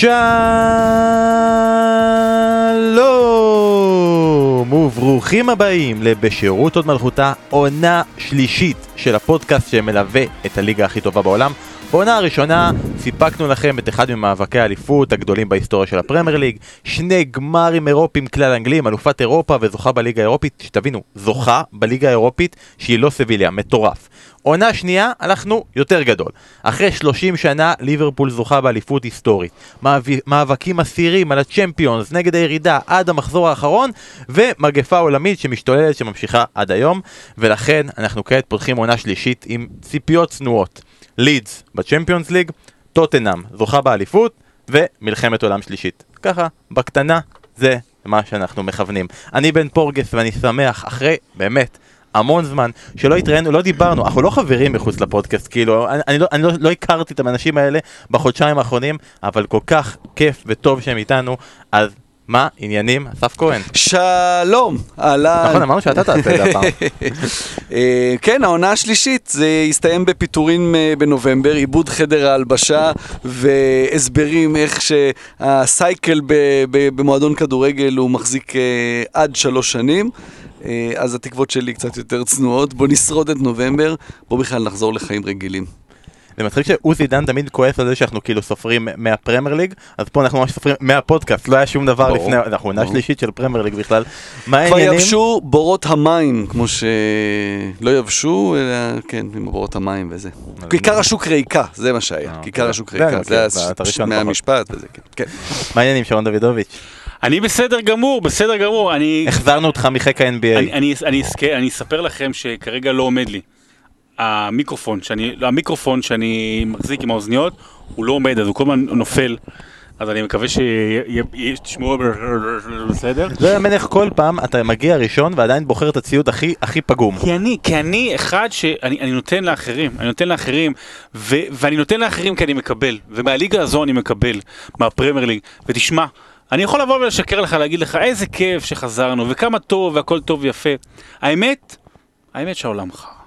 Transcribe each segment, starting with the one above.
שלום וברוכים הבאים לבשירות עוד מלכותה עונה שלישית של הפודקאסט שמלווה את הליגה הכי טובה בעולם. בעונה הראשונה סיפקנו לכם את אחד ממאבקי האליפות הגדולים בהיסטוריה של הפרמייר ליג, שני גמרים אירופיים כלל אנגלים, אלופת אירופה וזוכה בליגה האירופית, שתבינו, זוכה בליגה האירופית שהיא לא סביליה, מטורף. עונה שנייה, הלכנו יותר גדול. אחרי 30 שנה, ליברפול זוכה באליפות היסטורית. מאבקים אסירים על הצ'מפיונס נגד הירידה עד המחזור האחרון, ומגפה עולמית שמשתוללת שממשיכה עד היום, ולכן אנחנו כעת פותחים עונה שלישית עם ציפיות צנועות. לידס בצ'מפיונס ליג, טוטנאם זוכה באליפות, ומלחמת עולם שלישית. ככה, בקטנה, זה מה שאנחנו מכוונים. אני בן פורגס ואני שמח, אחרי, באמת, המון זמן, שלא התראינו, לא דיברנו, אנחנו לא חברים מחוץ לפודקאסט, כאילו, אני, אני, לא, אני לא, לא הכרתי את האנשים האלה בחודשיים האחרונים, אבל כל כך כיף וטוב שהם איתנו, אז מה עניינים? אסף כהן. שלום, אהלן. נכון, אמרנו שאתה תעשה את זה הפעם. אה, כן, העונה השלישית, זה הסתיים בפיטורים אה, בנובמבר, עיבוד חדר ההלבשה והסברים איך שהסייקל במועדון כדורגל הוא מחזיק אה, עד שלוש שנים. אז התקוות שלי קצת יותר צנועות, בוא נשרוד את נובמבר, בוא בכלל נחזור לחיים רגילים. זה מצחיק שעוזי דן תמיד כועס על זה שאנחנו כאילו סופרים מהפרמייר ליג, אז פה אנחנו ממש סופרים מהפודקאסט, לא היה שום דבר לפני, אנחנו עונה שלישית של פרמייר ליג בכלל. מה העניינים? כבר יבשו בורות המים, כמו שלא יבשו, אלא כן, עם בורות המים וזה. כיכר השוק ריקה, זה מה שהיה, אה, כיכר השוק ריקה, זה היה מהמשפט וזה, כן. כן. מה העניינים שרון דוידוביץ'? אני בסדר גמור, בסדר גמור, אני... החזרנו אותך מחיק ה-NBA. אני אספר לכם שכרגע לא עומד לי. המיקרופון שאני, המיקרופון שאני מחזיק עם האוזניות, הוא לא עומד, אז הוא כל הזמן נופל. אז אני מקווה שתשמעו בסדר. זה המלך כל פעם אתה מגיע ראשון ועדיין בוחר את הציוד הכי הכי פגום. כי אני, כי אני אחד שאני נותן לאחרים, אני נותן לאחרים, ו, ואני נותן לאחרים כי אני מקבל, ומהליגה הזו אני מקבל, מהפרמייר ליג, ותשמע, אני יכול לבוא ולשקר לך, להגיד לך איזה כיף שחזרנו, וכמה טוב והכל טוב ויפה. האמת, האמת שהעולם חרא.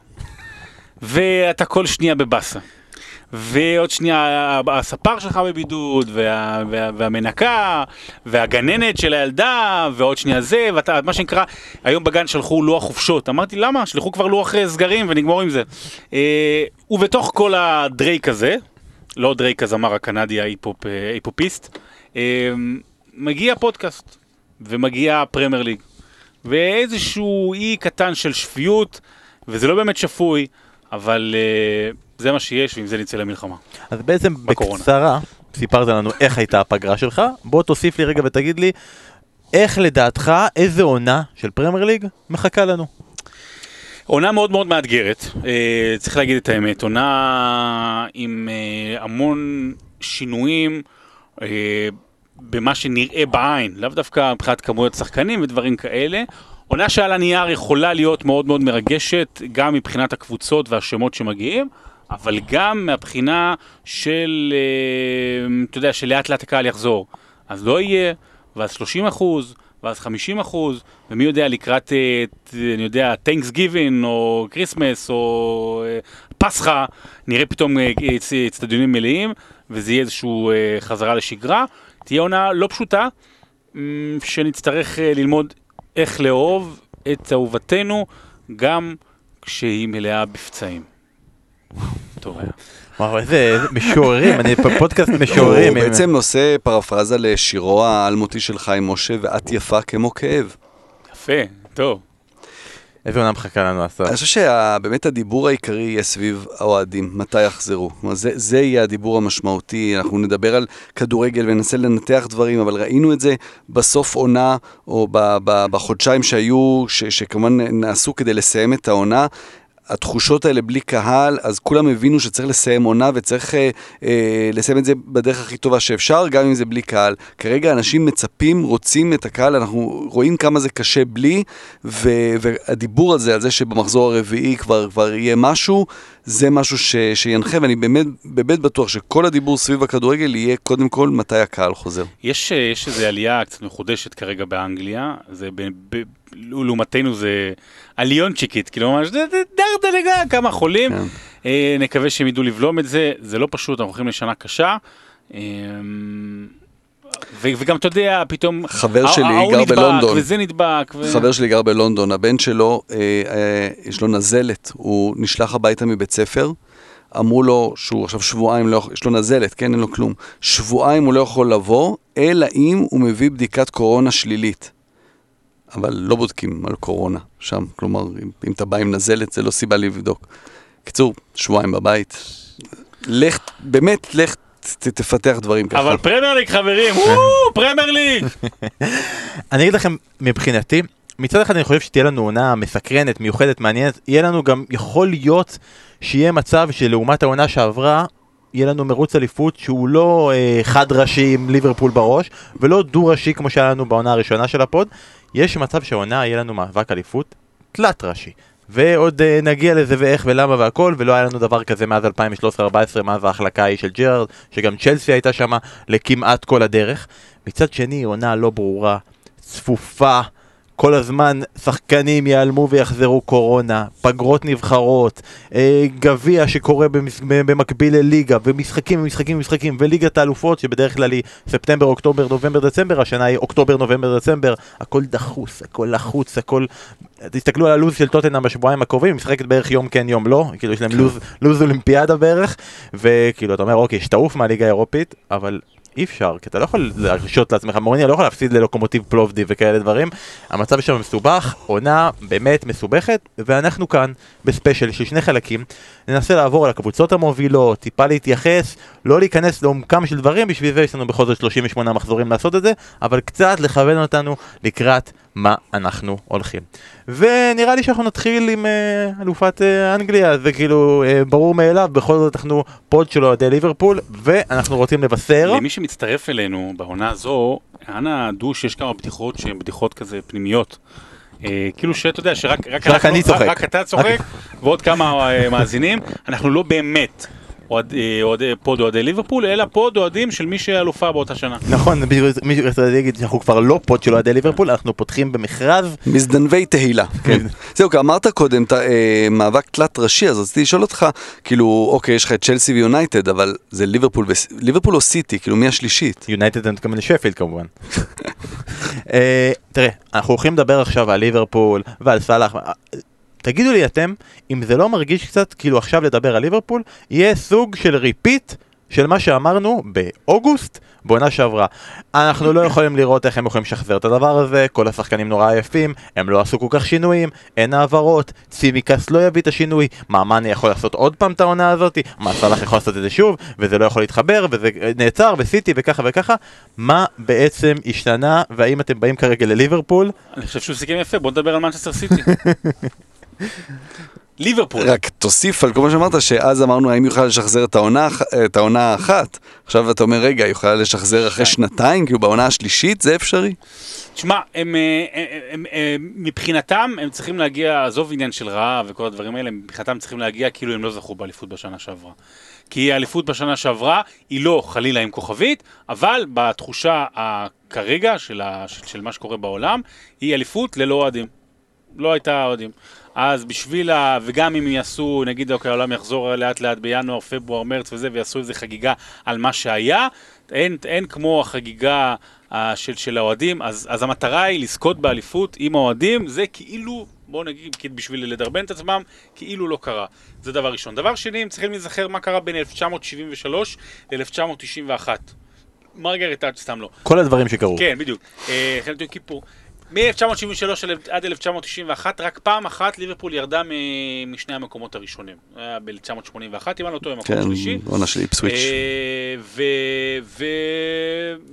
ואתה כל שנייה בבאסה. ועוד שנייה הספר שלך בבידוד, וה, וה, והמנקה, והגננת של הילדה, ועוד שנייה זה, ואתה, מה שנקרא, היום בגן שלחו לוח חופשות. אמרתי, למה? שלחו כבר לוח סגרים ונגמור עם זה. אה, ובתוך כל הדרייק הזה, לא דרייק הזמר הקנדי ההיפופ, ההיפופיסט, אה, מגיע פודקאסט, ומגיע הפרמייר ליג, ואיזשהו אי קטן של שפיות, וזה לא באמת שפוי. אבל uh, זה מה שיש, ועם זה נצא למלחמה. אז בעצם בקורונה. בקצרה, סיפרת לנו איך הייתה הפגרה שלך, בוא תוסיף לי רגע ותגיד לי, איך לדעתך, איזה עונה של פרמייר ליג מחכה לנו? עונה מאוד מאוד מאתגרת, uh, צריך להגיד את האמת, עונה עם uh, המון שינויים. במה שנראה בעין, לאו דווקא מבחינת כמויות שחקנים ודברים כאלה, עונה שעל הנייר יכולה להיות מאוד מאוד מרגשת, גם מבחינת הקבוצות והשמות שמגיעים, אבל גם מהבחינה של, אה, אתה יודע, שלאט לאט הקהל יחזור. אז לא יהיה, ואז 30 אחוז, ואז 50 אחוז, ומי יודע, לקראת, אה, אני יודע, Thanksgiving, או Christmas, או אה, פסחא, נראה פתאום אצטדיונים מלאים, וזה יהיה איזושהי חזרה לשגרה. תהיה עונה לא פשוטה, שנצטרך ללמוד איך לאהוב את אהובתנו גם כשהיא מלאה בפצעים. טוב היה. וואו, איזה משוררים, אני פודקאסט משוררים. הוא בעצם עושה פרפרזה לשירו האלמותי של חיים משה, ואת יפה כמו כאב. יפה, טוב. איזה עונה מחכה לנו אסף? אני חושב שבאמת הדיבור העיקרי יהיה סביב האוהדים, מתי יחזרו. כלומר, זה, זה יהיה הדיבור המשמעותי, אנחנו נדבר על כדורגל וננסה לנתח דברים, אבל ראינו את זה בסוף עונה, או ב, ב, בחודשיים שהיו, ש, שכמובן נעשו כדי לסיים את העונה. התחושות האלה בלי קהל, אז כולם הבינו שצריך לסיים עונה וצריך אה, אה, לסיים את זה בדרך הכי טובה שאפשר, גם אם זה בלי קהל. כרגע אנשים מצפים, רוצים את הקהל, אנחנו רואים כמה זה קשה בלי, ו, והדיבור הזה, על זה שבמחזור הרביעי כבר, כבר יהיה משהו, זה משהו ש, שינחה, ואני באמת, באמת בטוח שכל הדיבור סביב הכדורגל יהיה קודם כל מתי הקהל חוזר. יש, יש איזו עלייה קצת מחודשת כרגע באנגליה, זה ב, ב, לעומתנו זה עליונצ'יקית, כאילו ממש דרדלגה, כמה חולים. כן. אה, נקווה שהם ידעו לבלום את זה, זה לא פשוט, אנחנו הולכים לשנה קשה. אה, וגם אתה יודע, פתאום... חבר שלי גר בלונדון. וזה נדבק. ו... חבר שלי גר בלונדון, הבן שלו, אה, אה, יש לו נזלת, הוא נשלח הביתה מבית ספר, אמרו לו שהוא עכשיו שבועיים, לא, יש לו נזלת, כן, אין לו כלום, שבועיים הוא לא יכול לבוא, אלא אם הוא מביא בדיקת קורונה שלילית. אבל לא בודקים על קורונה שם, כלומר, אם, אם אתה בא עם נזלת זה לא סיבה לבדוק. קיצור, שבועיים בבית. לך, באמת, לך תפתח דברים ככה. אבל פרמייר ליג חברים, וואו, פרמייר ליג! אני אגיד לכם, מבחינתי, מצד אחד אני חושב שתהיה לנו עונה מסקרנת, מיוחדת, מעניינת, יהיה לנו גם, יכול להיות שיהיה מצב שלעומת העונה שעברה, יהיה לנו מרוץ אליפות שהוא לא אה, חד ראשי עם ליברפול בראש, ולא דו ראשי כמו שהיה לנו בעונה הראשונה של הפוד, יש מצב שהעונה יהיה לנו מאבק אליפות תלת ראשי. ועוד אה, נגיע לזה ואיך ולמה והכל, ולא היה לנו דבר כזה מאז 2013-2014, מאז ההחלקה ההיא של ג'רארד, שגם צ'לסי הייתה שמה לכמעט כל הדרך. מצד שני, עונה לא ברורה, צפופה, כל הזמן שחקנים ייעלמו ויחזרו קורונה, פגרות נבחרות, אה, גביע שקורה במס... במקביל לליגה, ומשחקים ומשחקים ומשחקים, וליגת האלופות שבדרך כלל היא ספטמבר, אוקטובר, נובמבר, דצמבר, השנה היא אוקטובר, נובמבר, דצמבר, הכל דחוס, הכל לחוץ, הכל... תסתכלו על הלו"ז של טוטנאם בשבועיים הקרובים, משחקת בערך יום כן יום לא, כאילו יש להם לו"ז, לו"ז אולימפיאדה בערך, וכאילו אתה אומר אוקיי, שתעוף מהליגה האירופית, אבל אי אפשר, כי אתה לא יכול להרשות לעצמך, מורניה לא יכול להפסיד ללוקומוטיב פלובדי וכאלה דברים. המצב שם מסובך, עונה באמת מסובכת, ואנחנו כאן בספיישל של שני חלקים. ננסה לעבור על הקבוצות המובילות, טיפה להתייחס, לא להיכנס לעומקם של דברים, בשביל זה יש לנו בכל זאת 38 מחזורים לעשות את זה, אבל קצת לכוון אותנו לקראת מה אנחנו הולכים. ונראה לי שאנחנו נתחיל עם אה, אלופת אה, אנגליה, זה כאילו אה, ברור מאליו, בכל זאת אנחנו פוד של אוהדי ליברפול, ואנחנו רוצים לבשר. למי שמצטרף אלינו בעונה הזו, אנא דעו שיש כמה בדיחות שהן בדיחות כזה פנימיות. אה, כאילו שאתה יודע שרק רק שרק אני צוחק. רק אתה צוחק ועוד כמה אה, מאזינים, אנחנו לא באמת אוהד- אה, אוהדי פוד אוהדי ליברפול, אלא פוד אוהדים של מי שאלופה באותה שנה. נכון, מישהו רצה להגיד שאנחנו כבר לא פוד של אוהדי ליברפול, אנחנו פותחים במכרז. מזדנבי תהילה. כן. זהו, כי אמרת קודם, ת- אה, מאבק תלת ראשי, אז רציתי לשאול אותך, כאילו, אוקיי, יש לך את צ'לסי ויונייטד, אבל זה ליברפול, ליברפול או סיטי, כאילו, מי השלישית? יונייטד אתה מתכוון לשפילד כמובן. אה, תראה, אנחנו הולכים לדבר עכשיו על ליברפול ועל סאלח. תגידו לי אתם, אם זה לא מרגיש קצת כאילו עכשיו לדבר על ליברפול, יהיה סוג של repeat של מה שאמרנו באוגוסט בעונה שעברה. אנחנו לא יכולים לראות איך הם יכולים לשחזר את הדבר הזה, כל השחקנים נורא עייפים, הם לא עשו כל כך שינויים, אין העברות, צימיקאס לא יביא את השינוי, מה מאני יכול לעשות עוד פעם את העונה הזאת, מה סאלח יכול לעשות את זה שוב, וזה לא יכול להתחבר, וזה נעצר, וסיטי וככה וככה, מה בעצם השתנה, והאם אתם באים כרגע לליברפול? אני חושב שהוא סיכם יפה, בוא נדבר על מנצ'סטר סיטי. ליברפול. רק תוסיף על כל מה שאמרת, שאז אמרנו האם יכולה לשחזר את העונה, את העונה האחת. עכשיו אתה אומר, רגע, יכולה לשחזר אחרי שנתיים, כאילו בעונה השלישית, זה אפשרי? תשמע, הם, אה, הם, הם, הם, מבחינתם הם צריכים להגיע, עזוב עניין של רעב וכל הדברים האלה, מבחינתם צריכים להגיע כאילו הם לא זכו באליפות בשנה שעברה. כי האליפות בשנה שעברה היא לא חלילה עם כוכבית, אבל בתחושה כרגע של, ה, של, של מה שקורה בעולם, היא אליפות ללא אוהדים. לא הייתה אוהדים. אז בשביל ה... וגם אם יעשו, נגיד, אוקיי, העולם יחזור לאט לאט בינואר, פברואר, מרץ וזה, ויעשו איזה חגיגה על מה שהיה, אין, אין כמו החגיגה אה, של, של האוהדים, אז, אז המטרה היא לזכות באליפות עם האוהדים, זה כאילו, בואו נגיד, בשביל לדרבן את עצמם, כאילו לא קרה. זה דבר ראשון. דבר שני, הם צריכים להיזכר מה קרה בין 1973 ל-1991. מרגרט סתם לא. כל הדברים שקרו. כן, בדיוק. אה, יום כיפור. מ-1973 עד 1991, רק פעם אחת ליברפול ירדה משני המקומות הראשונים. היה ב-1981, אם אני לא טועה, מקום כן, שלישי. עונה של איפסוויץ'. אה,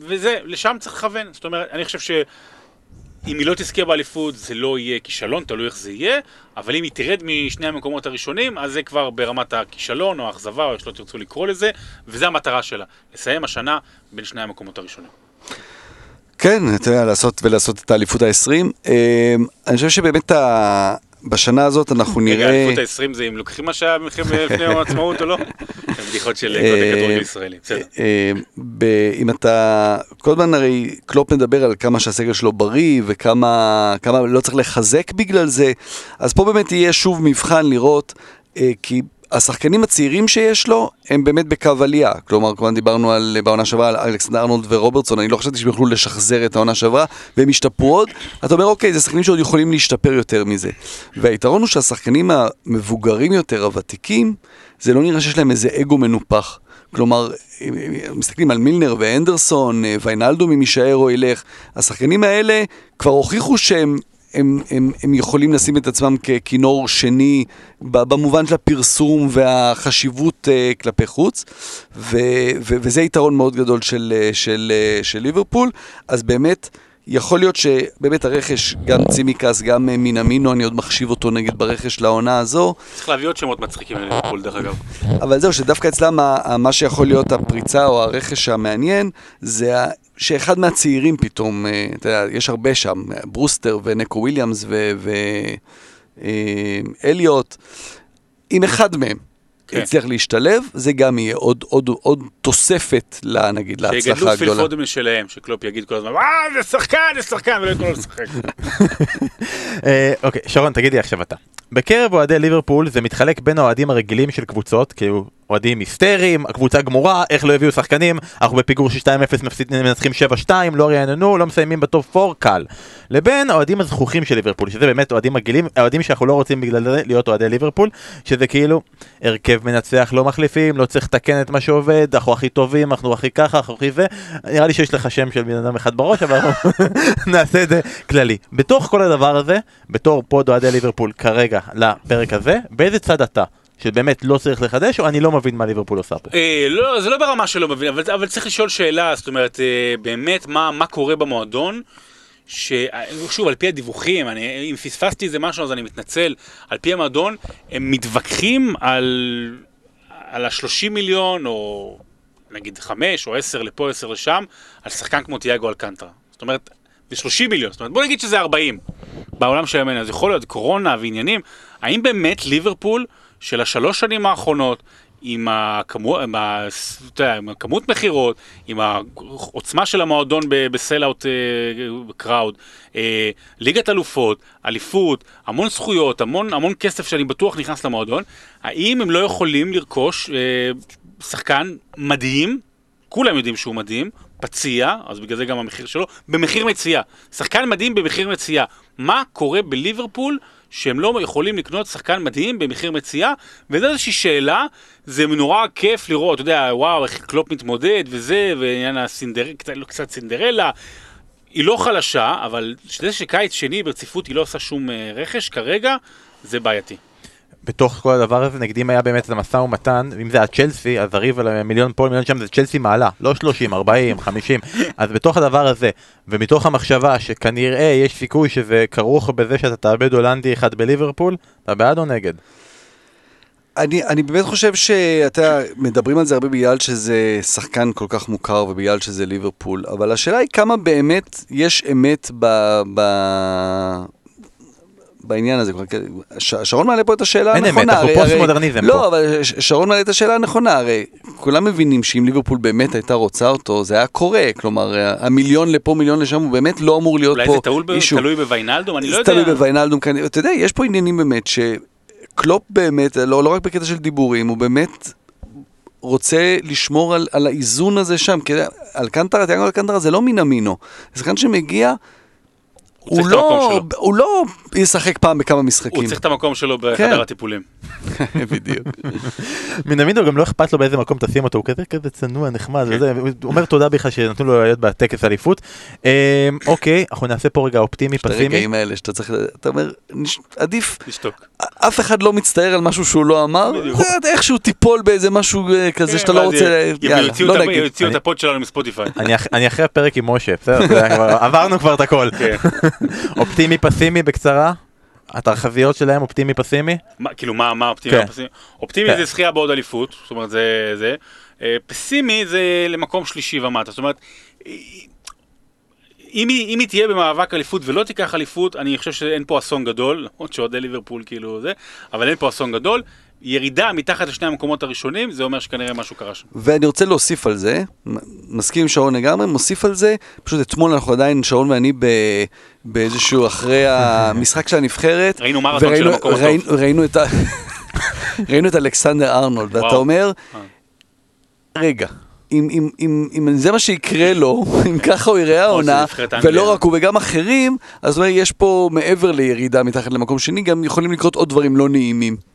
וזה, לשם צריך לכוון. זאת אומרת, אני חושב ש... אם היא לא תזכה באליפות זה לא יהיה כישלון, תלוי איך זה יהיה, אבל אם היא תרד משני המקומות הראשונים, אז זה כבר ברמת הכישלון או האכזבה, או איך שלא תרצו לקרוא לזה, וזו המטרה שלה, לסיים השנה בין שני המקומות הראשונים. כן, אתה יודע, לעשות ולעשות את האליפות ה-20. אני חושב שבאמת ה... בשנה הזאת אנחנו רגע, נראה... האליפות ה-20 זה אם לוקחים מה שהיה לפני יום העצמאות או לא? בדיחות של קודם כדורגל ישראלי, בסדר. אה, ב- אם אתה, כל הזמן הרי קלופ מדבר על כמה שהסגל שלו בריא וכמה כמה לא צריך לחזק בגלל זה, אז פה באמת יהיה שוב מבחן לראות, אה, כי השחקנים הצעירים שיש לו, הם באמת בקו עלייה. כלומר, כמובן דיברנו על, בעונה שעברה על אלכסנדר ארנולד ורוברטסון, אני לא חשבתי שהם יוכלו לשחזר את העונה שעברה, והם השתפרו עוד. אתה אומר, אוקיי, זה שחקנים שעוד יכולים להשתפר יותר מזה. והיתרון הוא שהשחקנים המבוגרים יותר, הוותיקים, זה לא נראה שיש להם איזה אגו מנופח. כלומר, מסתכלים על מילנר ואנדרסון, ויינלדום אם יישאר או ילך, השחקנים האלה כבר הוכיחו שהם הם, הם, הם יכולים לשים את עצמם ככינור שני במובן של הפרסום והחשיבות uh, כלפי חוץ, ו, ו, וזה יתרון מאוד גדול של, אה, של, של, של ליברפול, אז באמת... יכול להיות שבאמת הרכש, גם צימקס, גם אה, מינמינו, אני עוד מחשיב אותו נגיד ברכש לעונה הזו. צריך להביא עוד שמות מצחיקים לליברפול דרך אגב. אבל זהו, שדווקא אצלם מה שיכול להיות הפריצה או הרכש המעניין, זה שאחד מהצעירים פתאום, אה, אתה יודע, יש הרבה שם, ברוסטר ונקו וויליאמס ואליוט, אם אחד מהם כן. יצליח להשתלב, זה גם יהיה עוד, עוד, עוד תוספת, לה, נגיד, להצלחה הגדולה. שיגדלו פיל פודנים משלהם, שקלופ יגיד כל הזמן, אה, זה שחקן, זה שחקן, ולא ייתנו לו לשחק. אה, אוקיי, שרון, תגידי עכשיו אתה. בקרב אוהדי ליברפול זה מתחלק בין האוהדים הרגילים של קבוצות, כאילו אוהדים היסטריים, הקבוצה גמורה, איך לא הביאו שחקנים, אנחנו בפיגור של 2-0 מנצחים 7-2, לא רעננו, לא מסיימים ב top 4, קל. לבין האוהדים הזחוחים של ליברפול, שזה באמת אוהדים רגילים, האוהדים שאנחנו לא רוצים בגלל זה להיות אוהדי ליברפול, שזה כאילו הרכב מנצח לא מחליפים, לא צריך לתקן את מה שעובד, אנחנו הכי טובים, אנחנו הכי ככה, אנחנו הכי זה, נראה לי שיש לך שם של בן אדם אחד בראש, אבל נעשה את זה כללי. בתוך כל הדבר הזה, בתור פוד אוהדי ליברפול כרגע לפרק הזה, באיזה צד אתה? שבאמת לא צריך לחדש, או אני לא מבין מה ליברפול עושה פה? אה, לא, זה לא ברמה שלא מבין, אבל, אבל צריך לשאול שאלה, זאת אומרת, אה, באמת, מה, מה קורה במועדון? ששוב, על פי הדיווחים, אני, אם פספסתי איזה משהו אז אני מתנצל, על פי המועדון, הם מתווכחים על, על ה-30 מיליון, או נגיד 5 או 10 לפה, 10 לשם, על שחקן כמו תיאגו אלקנטרה. זאת אומרת, זה 30 מיליון, זאת אומרת, בוא נגיד שזה 40 בעולם של ימינו, אז יכול להיות קורונה ועניינים, האם באמת ליברפול של השלוש שנים האחרונות, עם, הכמו, עם, ה, עם הכמות מכירות, עם העוצמה של המועדון בסל-אאוט קראוד, ליגת אלופות, אליפות, המון זכויות, המון, המון כסף שאני בטוח נכנס למועדון, האם הם לא יכולים לרכוש uh, שחקן מדהים, כולם יודעים שהוא מדהים, פציע, אז בגלל זה גם המחיר שלו, במחיר מציאה. שחקן מדהים במחיר מציאה. מה קורה בליברפול? שהם לא יכולים לקנות שחקן מדהים במחיר מציאה, וזו איזושהי שאלה, זה נורא כיף לראות, אתה יודע, וואו, איך קלופ מתמודד וזה, ועניין הסינדרלה, קצת, לא, קצת סינדרלה. היא לא חלשה, אבל זה שקיץ שני ברציפות היא לא עושה שום אה, רכש כרגע, זה בעייתי. בתוך כל הדבר הזה, נגד אם היה באמת את המשא ומתן, אם זה היה צ'לסי, אז הריב על המיליון פה, מיליון שם, זה צ'לסי מעלה, לא 30, 40, 50, אז בתוך הדבר הזה, ומתוך המחשבה שכנראה יש סיכוי שזה כרוך בזה שאתה תאבד הולנדי אחד בליברפול, אתה בעד או נגד? אני, אני באמת חושב שאתה, מדברים על זה הרבה בגלל שזה שחקן כל כך מוכר ובגלל שזה ליברפול, אבל השאלה היא כמה באמת יש אמת ב, ב, בעניין הזה. שרון מעלה פה את השאלה הנכונה. אין אמת, אנחנו פוסט מודרניזם לא, פה. לא, אבל שרון מעלה את השאלה הנכונה, הרי כולם מבינים שאם ליברפול באמת הייתה רוצה אותו, זה היה קורה. כלומר, המיליון לפה, מיליון לשם, הוא באמת לא אמור להיות פה. אולי זה תלוי בוויינלדום? אני לא יודע. זה תלוי בוויינלדום, אתה יודע, יש פה עניינים באמת שקלופ באמת, לא, לא רק בקטע של דיבורים, הוא באמת רוצה לשמור על, על האיזון הזה שם, כי אלקנטרה, תיאגו אלקנטרה זה לא מן המינו. זה שחקן שמגיע... הוא, לא, הוא לא ישחק פעם בכמה משחקים. הוא צריך את המקום שלו בחדר כן. הטיפולים. בדיוק. מינמינו גם לא אכפת לו באיזה מקום תשים אותו, הוא כזה כזה צנוע, נחמד, כן. וזה, הוא אומר תודה בכלל שנתנו לו להיות בטקס אליפות. אמ, אוקיי, אנחנו נעשה פה רגע אופטימי, פסימי. את הרגעים האלה שאתה צריך, אתה אומר, עדיף, אף אחד לא מצטער על משהו שהוא לא אמר, איכשהו תיפול באיזה משהו אה, כזה שאתה לא רוצה, יאללה, לא נגיד. יוציאו את הפוד שלנו מספוטיפיי. אני אחרי הפרק עם משה, בסדר, עברנו כבר את הכל. כן. אופטימי, פסימי, בקצרה? התחזיות שלהם אופטימי פסימי? כאילו מה, מה אופטימי כן. פסימי? אופטימי כן. זה זכייה בעוד אליפות, זאת אומרת זה זה. אה, פסימי זה למקום שלישי ומטה, זאת אומרת, אם היא, אם היא תהיה במאבק אליפות ולא תיקח אליפות, אני חושב שאין פה אסון גדול, למרות שאוהדי ליברפול כאילו זה, אבל אין פה אסון גדול. ירידה מתחת לשני המקומות הראשונים, זה אומר שכנראה משהו קרה שם. ואני רוצה להוסיף על זה, מסכים עם שרון לגמרי, מוסיף על זה, פשוט אתמול אנחנו עדיין, שרון ואני ב, באיזשהו, אחרי המשחק של הנבחרת. ראינו מרתון של המקום הטוב. ראינו את ה... ראינו את אלכסנדר ארנולד, ואתה. אומר, אה. רגע. אם, אם, אם, אם זה מה שיקרה לו, אם ככה הוא יראה העונה. ולא רק הוא וגם אחרים, אז יש פה מעבר לירידה מתחת למקום שני, גם יכולים לקרות עוד דברים לא נעימים.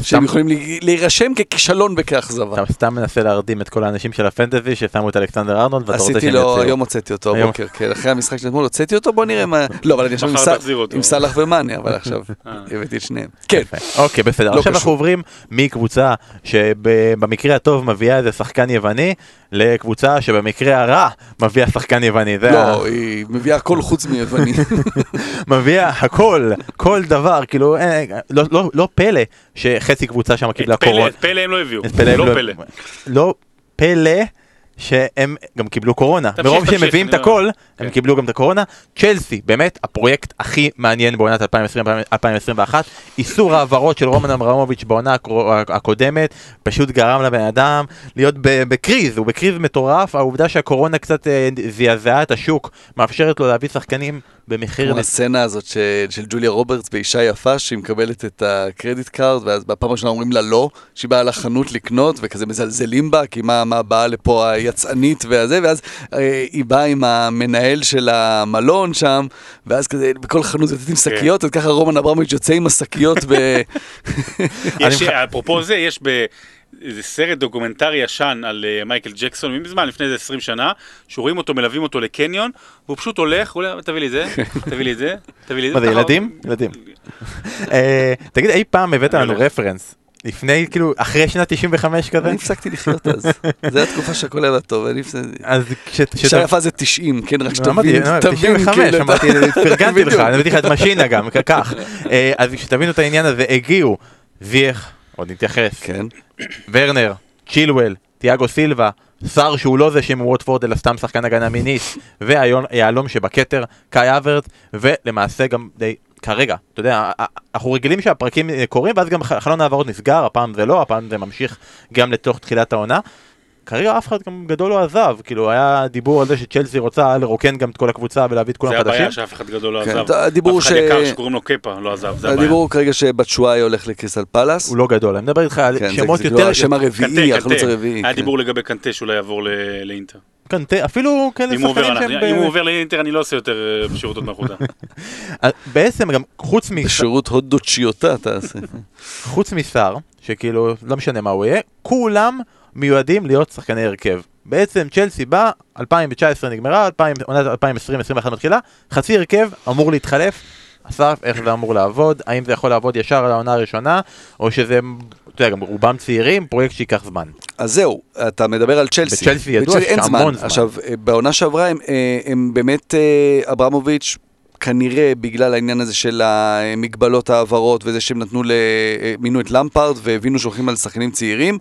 שהם יכולים להירשם ככישלון וכאכזבה. אתה סתם מנסה להרדים את כל האנשים של הפנטזי ששמו את אלכסנדר ארנולד ואתה רוצה עשיתי שהם לו, יוציאו. היום הוצאתי אותו. הבוקר, כן, אחרי המשחק של אתמול הוצאתי אותו, בוא נראה מה... לא, אבל אני עכשיו עם סאלח ומאני, אבל עכשיו אה. הבאתי את שניהם. כן. אוקיי, בסדר. לא עכשיו. אנחנו עוברים מקבוצה שבמקרה הטוב מביאה איזה שחקן יווני, לקבוצה שבמקרה הרע מביאה שחקן יווני. זה ה- לא, היא מביאה הכל חוץ מיווני. מביאה הכל, כל דבר, כאילו, אה, לא- לא- לא פלא שחצי קבוצה שם קיבלה קורונה. את פלא הם לא הביאו. הם לא פלא. לא פלא שהם גם קיבלו קורונה. תמשיך, מרוב שהם מביאים את הכל, הם כן. קיבלו גם את הקורונה. צ'לסי, באמת הפרויקט הכי מעניין בעונת 2020-2021. איסור העברות של רומן אברמוביץ' בעונה הקודמת, פשוט גרם לבן אדם להיות בקריז, הוא בקריז מטורף. העובדה שהקורונה קצת אה, זעזעה את השוק, מאפשרת לו להביא שחקנים במחיר... כמו הסצנה הזאת ש- של ג'וליה רוברטס באישה יפה, שהיא מקבלת את ה credit card, ואז בפעם הראשונה אומרים לה לא, שהיא באה לחנות לקנות, וכזה מזלזלים בה, כי מה, מה באה לפה היצאנית והזה, ואז אה, היא באה עם המנהל של המלון שם, ואז כזה בכל חנות יוצאת עם שקיות, אז ככה רומן אברמוביץ' יוצא עם השקיות ב... אפרופו זה, יש באיזה סרט דוקומנטרי ישן על אה, מייקל ג'קסון, מזמן, לפני איזה 20 שנה, שרואים אותו, מלווים אותו לקניון, והוא פשוט הולך, הוא אומר, תביא לי את זה, תביא לי את זה, תביא לי את זה. מה זה, ילדים? ילדים. אה, תגיד, אי פעם הבאת לנו ילד. רפרנס? לפני, כאילו, אחרי שנת 95 כזה? אני הפסקתי לחיות אז. זו התקופה שהכל היה טוב, אני הפסקתי. אז כש... יפה זה 90, כן, רק לא, אמרתי, שתבין, לא, תבין, 95, כאילו, אמרתי, אתה- פרגנתי לך, בדיוק. אני הבאתי לך את משינה גם, כך. אה, אז כשתבינו את העניין הזה, הגיעו זייח, עוד נתייחס, כן. ורנר, צ'ילואל, תיאגו סילבה, שר שהוא לא זה שמווטפורד אלא סתם שחקן הגנה מיניס, והיהלום שבכתר, קאי אברט, ולמעשה גם די... כרגע, אתה יודע, אנחנו רגילים שהפרקים אה, קורים ואז גם חלון העברות נסגר, הפעם זה לא, הפעם זה ממשיך גם לתוך תחילת העונה. כרגע אף אחד גם גדול לא עזב, כאילו היה דיבור על זה שצ'לסי רוצה לרוקן גם את כל הקבוצה ולהביא את כולם זה חדשים. הבעיה שאף אחד גדול לא כן, עזב. הדיבור אף אחד יקר שקוראים לו קפה לא עזב, זה הבעיה. הדיבור הוא כרגע שבצ'ואי הולך לקריסטל פלאס. הוא לא גדול, אני מדבר איתך על כן, זה- שמות זה יותר... כבר השם הרביעי, החלוץ. הרביעי. היה כן. דיבור לגבי קנטה שאולי יעבור ל- לאינטר. קנטה, אפילו כאלה שחקנים שהם... אם הוא עובר לאינטר אני לא עושה יותר בשירות עוד מלכותה. בעצם גם חוץ מ... בשירות הודו צ'יוטה תעשה. חוץ מסער, שכאילו, לא משנה מה הוא יהיה, כולם מיועדים להיות שחקני הרכב. בעצם צ'לסי בא, 2019 נגמרה, 2000 עונת 2020-2021 מתחילה, חצי הרכב אמור להתחלף. אסף, איך זה אמור לעבוד? האם זה יכול לעבוד ישר על העונה הראשונה, או שזה, אתה יודע, גם רובם צעירים, פרויקט שייקח זמן. אז זהו, אתה מדבר על צ'לסי. בצ'לסי ידוע אין שהמון זמן. עכשיו, אה, בעונה שעברה הם, אה, הם באמת, אה, אברמוביץ', כנראה בגלל העניין הזה של המגבלות העברות וזה שהם נתנו, מינו את למפארד והבינו שהולכים על שחקנים צעירים,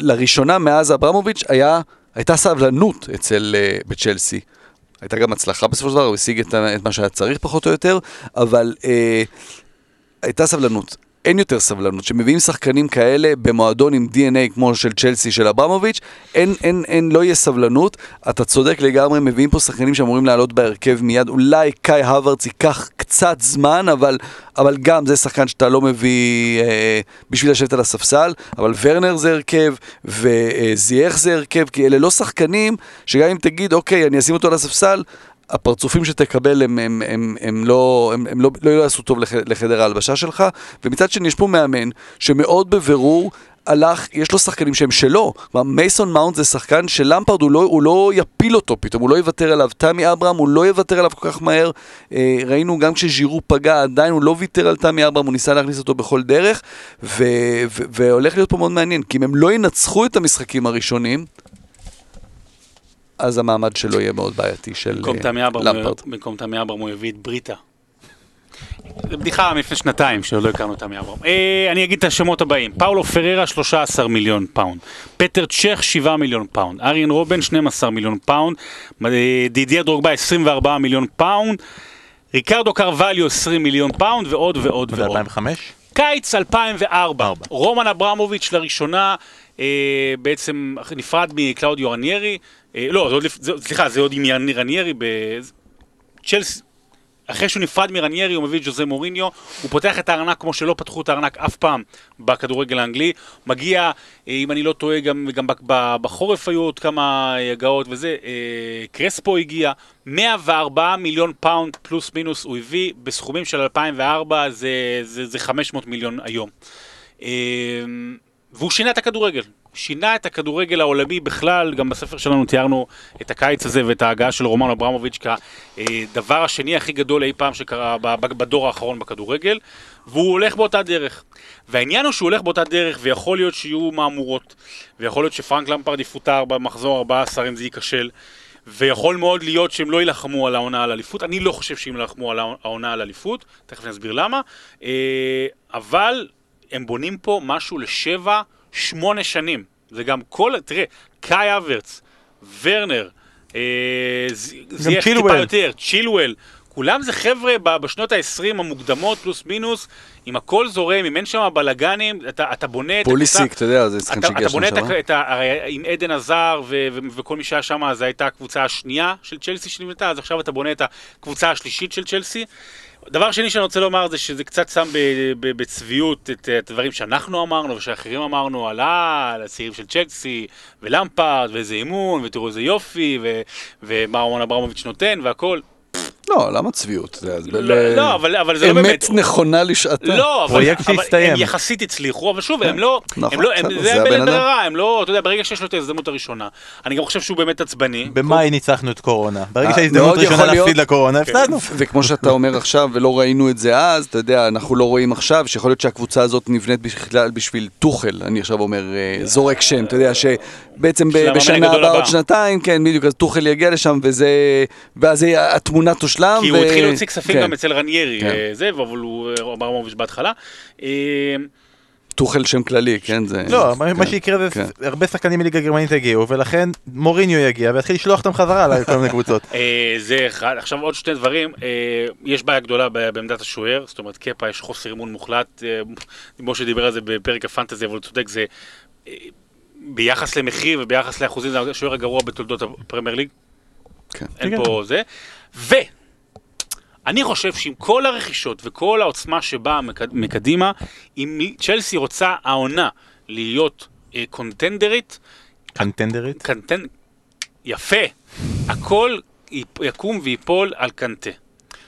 לראשונה מאז אברמוביץ' היה, הייתה סבלנות אצל, אה, בצ'לסי. הייתה גם הצלחה בסופו של דבר, הוא השיג את, את מה שהיה צריך פחות או יותר, אבל אה, הייתה סבלנות. אין יותר סבלנות. כשמביאים שחקנים כאלה במועדון עם DNA כמו של צ'לסי של אברמוביץ', אין, אין, אין, לא יהיה סבלנות. אתה צודק לגמרי, מביאים פה שחקנים שאמורים לעלות בהרכב מיד. אולי קאי הווארדס ייקח קצת זמן, אבל, אבל גם זה שחקן שאתה לא מביא אה, בשביל לשבת על הספסל. אבל ורנר זה הרכב, וזייח זה הרכב, כי אלה לא שחקנים שגם אם תגיד, אוקיי, אני אשים אותו על הספסל, הפרצופים שתקבל הם, הם, הם, הם, לא, הם, הם לא, לא יעשו טוב לח, לחדר ההלבשה שלך, ומצד שני יש פה מאמן שמאוד בבירור הלך, יש לו שחקנים שהם שלו. כלומר, מייסון מאונט זה שחקן שלמפרד הוא לא, הוא לא יפיל אותו פתאום, הוא לא יוותר עליו. תמי אברהם הוא לא יוותר עליו כל כך מהר. אה, ראינו גם כשז'ירו פגע, עדיין הוא לא ויתר על תמי אברהם, הוא ניסה להכניס אותו בכל דרך, ו, ו, והולך להיות פה מאוד מעניין, כי אם הם לא ינצחו את המשחקים הראשונים, אז המעמד שלו יהיה מאוד בעייתי של אה, למפרד. במקום תמי אברהם הוא הביא את בריטה. זו בדיחה מלפני שנתיים, שעוד לא הכרנו את תמי אברהם. אה, אני אגיד את השמות הבאים. פאולו פררה, 13 מיליון פאונד. פטר צ'ך, 7 מיליון פאונד. אריאן רובן, 12 מיליון פאונד. אה, דידיה דרוגבה, 24 מיליון פאונד. ריקרדו קרווליו, 20 מיליון פאונד, ועוד ועוד ועוד. 2005? קיץ 2004, ארבע. רומן אברמוביץ' לראשונה אה, בעצם נפרד מקלאודיו רניירי, אה, לא, זה עוד, זה, סליחה, זה עוד עם יר- רניירי, ב- צ'לסי, אחרי שהוא נפרד מרניירי, הוא מביא את ג'וזה מוריניו, הוא פותח את הארנק כמו שלא פתחו את הארנק אף פעם בכדורגל האנגלי. מגיע, אה, אם אני לא טועה, גם, גם בחורף היו עוד כמה הגעות וזה, אה, קרספו הגיע, 104 מיליון פאונד פלוס מינוס הוא הביא, בסכומים של 2004 זה, זה, זה 500 מיליון היום. והוא שינה את הכדורגל. שינה את הכדורגל העולמי בכלל, גם בספר שלנו תיארנו את הקיץ הזה ואת ההגעה של רומן אברמוביץ' כדבר השני הכי גדול אי פעם שקרה בדור האחרון בכדורגל, והוא הולך באותה דרך. והעניין הוא שהוא הולך באותה דרך, ויכול להיות שיהיו מהמורות, ויכול להיות שפרנק למפרד יפוטר במחזור 14 אם זה ייכשל. ויכול מאוד להיות שהם לא יילחמו על העונה על אליפות, אני לא חושב שהם יילחמו על העונה על אליפות, תכף נסביר למה, אה, אבל הם בונים פה משהו לשבע, שמונה שנים. זה גם כל, תראה, קאי אברץ, ורנר, אה, זה יהיה טיפה יותר, צ'ילואל, כולם זה חבר'ה בשנות ה-20 המוקדמות, פלוס מינוס, אם הכל זורם, אם אין שם בלאגנים, אתה, אתה בונה את. פוליסיק, אתה יודע, זה שחקן שהגיע שם. אתה בונה עם עדן עזר ו- ו- וכל מי שהיה שם, זו הייתה הקבוצה השנייה של צ'לסי שנבנתה, אז עכשיו אתה בונה את הקבוצה השלישית של צ'לסי. דבר שני שאני רוצה לומר זה שזה קצת שם בצביעות את הדברים שאנחנו אמרנו ושאחרים אמרנו על הצעירים של צ'לסי ולמפארד ואיזה אימון ותראו איזה יופי ומה רומן אברמוביץ' נותן והכל. לא, למה צביעות? לא, לא אבל זה לא באמת... אמת נכונה לשעתה. לא, אבל הם יחסית הצליחו, אבל שוב, הם לא... נכון, זה הבן אדם. הם לא, אתה יודע, ברגע שיש לו את ההזדמנות הראשונה, אני גם חושב שהוא באמת עצבני. במאי ניצחנו את קורונה. ברגע אה, שההזדמנות הראשונה להפסיד לקורונה, כן. הפסדנו. וכמו שאתה אומר עכשיו, ולא ראינו את זה אז, אתה יודע, אנחנו לא רואים עכשיו, שיכול להיות שהקבוצה הזאת נבנית בכלל בשביל טוחל, אני עכשיו אומר, אה, זורק שם, אתה יודע, שבעצם בשנה הבאה עוד שנתיים, כן, בדיוק, אז טוחל יגיע לשם, וזה... ואז התמונה תושלם. מושלם. כי הוא התחיל להוציא כספים כן. גם אצל רניירי, כן. אה, זה, אבל הוא אה, אמר מוביש בהתחלה. אה, טוחל שם כללי, כן? זה... לא, כן, מה שיקרה זה כן. הרבה שחקנים מליגה הגרמנית יגיעו, ולכן מוריניו יגיע ויתחיל לשלוח אותם חזרה לכל מיני קבוצות. זה אחד. עכשיו עוד שני דברים, יש בעיה גדולה בעמדת השוער, זאת אומרת קפה יש חוסר אימון מוחלט, משה דיבר על זה בפרק הפנטזי, אבל הוא צודק, זה ביחס למחיר וביחס לאחוזים, זה השוער הגרוע בתולדות הפרמייר ליג. כן. אין פה זה. ו... אני חושב שעם כל הרכישות וכל העוצמה שבאה מקדימה, אם צ'לסי רוצה העונה להיות אה, קונטנדרית... קנטנדרית? קנטנ... יפה. הכל יקום ויפול על קנטה.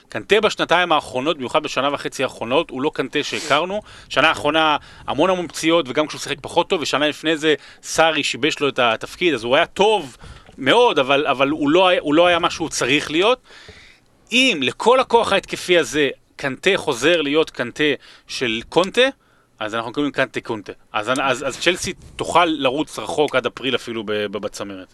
קנטה בשנתיים האחרונות, במיוחד בשנה וחצי האחרונות, הוא לא קנטה שהכרנו. שנה האחרונה המון המון פציעות, וגם כשהוא שיחק פחות טוב, ושנה לפני זה סארי שיבש לו את התפקיד, אז הוא היה טוב מאוד, אבל, אבל הוא, לא, הוא לא היה מה שהוא צריך להיות. אם לכל הכוח ההתקפי הזה קנטה חוזר להיות קנטה של קונטה, אז אנחנו קוראים קנטה קונטה. אז, אז, אז צ'לסי תוכל לרוץ רחוק עד אפריל אפילו בצמרת.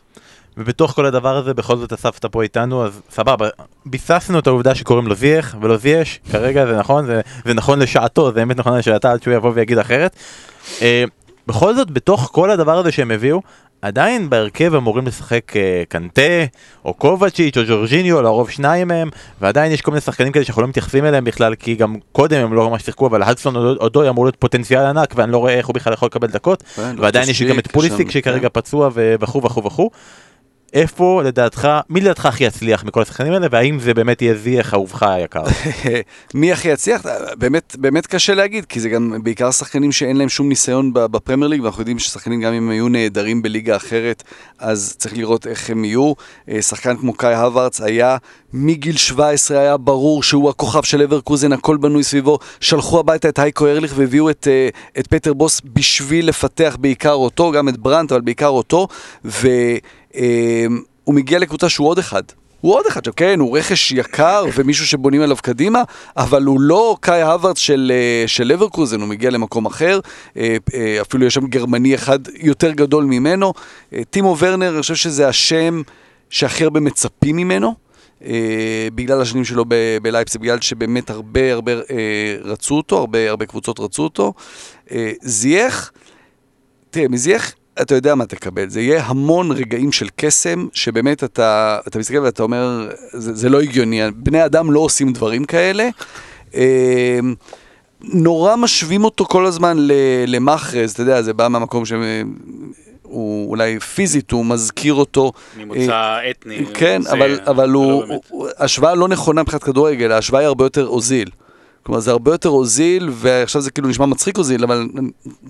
ובתוך כל הדבר הזה בכל זאת אספת פה איתנו, אז סבבה, ביססנו את העובדה שקוראים לו זייח ולא זייש, כרגע זה נכון, זה, זה נכון לשעתו, זה אמת נכון לשעתה עד שהוא יבוא ויגיד אחרת. Uh, בכל זאת, בתוך כל הדבר הזה שהם הביאו, עדיין בהרכב אמורים לשחק אה, קנטה, או קובצ'יץ', או ג'ורג'יניו, לרוב שניים מהם, ועדיין יש כל מיני שחקנים כאלה שאנחנו לא מתייחסים אליהם בכלל, כי גם קודם הם לא ממש שיחקו, אבל הדסון אודוי אמור להיות פוטנציאל ענק, ואני לא רואה איך הוא בכלל יכול לקבל דקות, כן, לא ועדיין יש גם את פוליסיק שכרגע כן. פצוע וכו' וכו' וכו'. איפה לדעתך, מי לדעתך הכי יצליח מכל השחקנים האלה, והאם זה באמת יהיה זיח אהובך היקר? מי הכי יצליח? באמת, באמת קשה להגיד, כי זה גם בעיקר שחקנים שאין להם שום ניסיון בפרמייר ליג, ואנחנו יודעים ששחקנים גם אם היו נהדרים בליגה אחרת, אז צריך לראות איך הם יהיו. אה, שחקן כמו קאי הווארץ היה, מגיל 17 היה ברור שהוא הכוכב של אברקוזן, הכל בנוי סביבו. שלחו הביתה את הייקו ארליך והביאו את, אה, את פטר בוס בשביל לפתח בעיקר אותו, גם את ברנט, אבל בעיקר אותו, ו... אמ, הוא מגיע לקבוצה שהוא עוד אחד. הוא עוד אחד, כן, הוא רכש יקר ומישהו שבונים עליו קדימה, אבל הוא לא קאי הווארדס של, אה, של לברקוזן, הוא מגיע למקום אחר, אה, אה, אפילו יש שם גרמני אחד יותר גדול ממנו. טימו ורנר, אני חושב שזה השם שהכי הרבה מצפים ממנו, בגלל השנים שלו בלייפסי, בגלל שבאמת הרבה הרבה רצו אותו, הרבה, הרבה קבוצות רצו אותו. זייח, תראה, מזייח אתה יודע מה תקבל, זה יהיה המון רגעים של קסם, שבאמת אתה, אתה מסתכל ואתה אומר, זה, זה לא הגיוני, בני אדם לא עושים דברים כאלה. אה, נורא משווים אותו כל הזמן למאחרז, אתה יודע, זה בא מהמקום ש... הוא אולי פיזית, הוא מזכיר אותו. ממוצא אתני. כן, זה- אבל, אבל זה הוא, לא. הוא, השוואה לא נכונה מבחינת כדורגל, ההשוואה היא הרבה יותר הוזיל. כלומר, זה הרבה יותר הוזיל, ועכשיו זה כאילו נשמע מצחיק הוזיל, אבל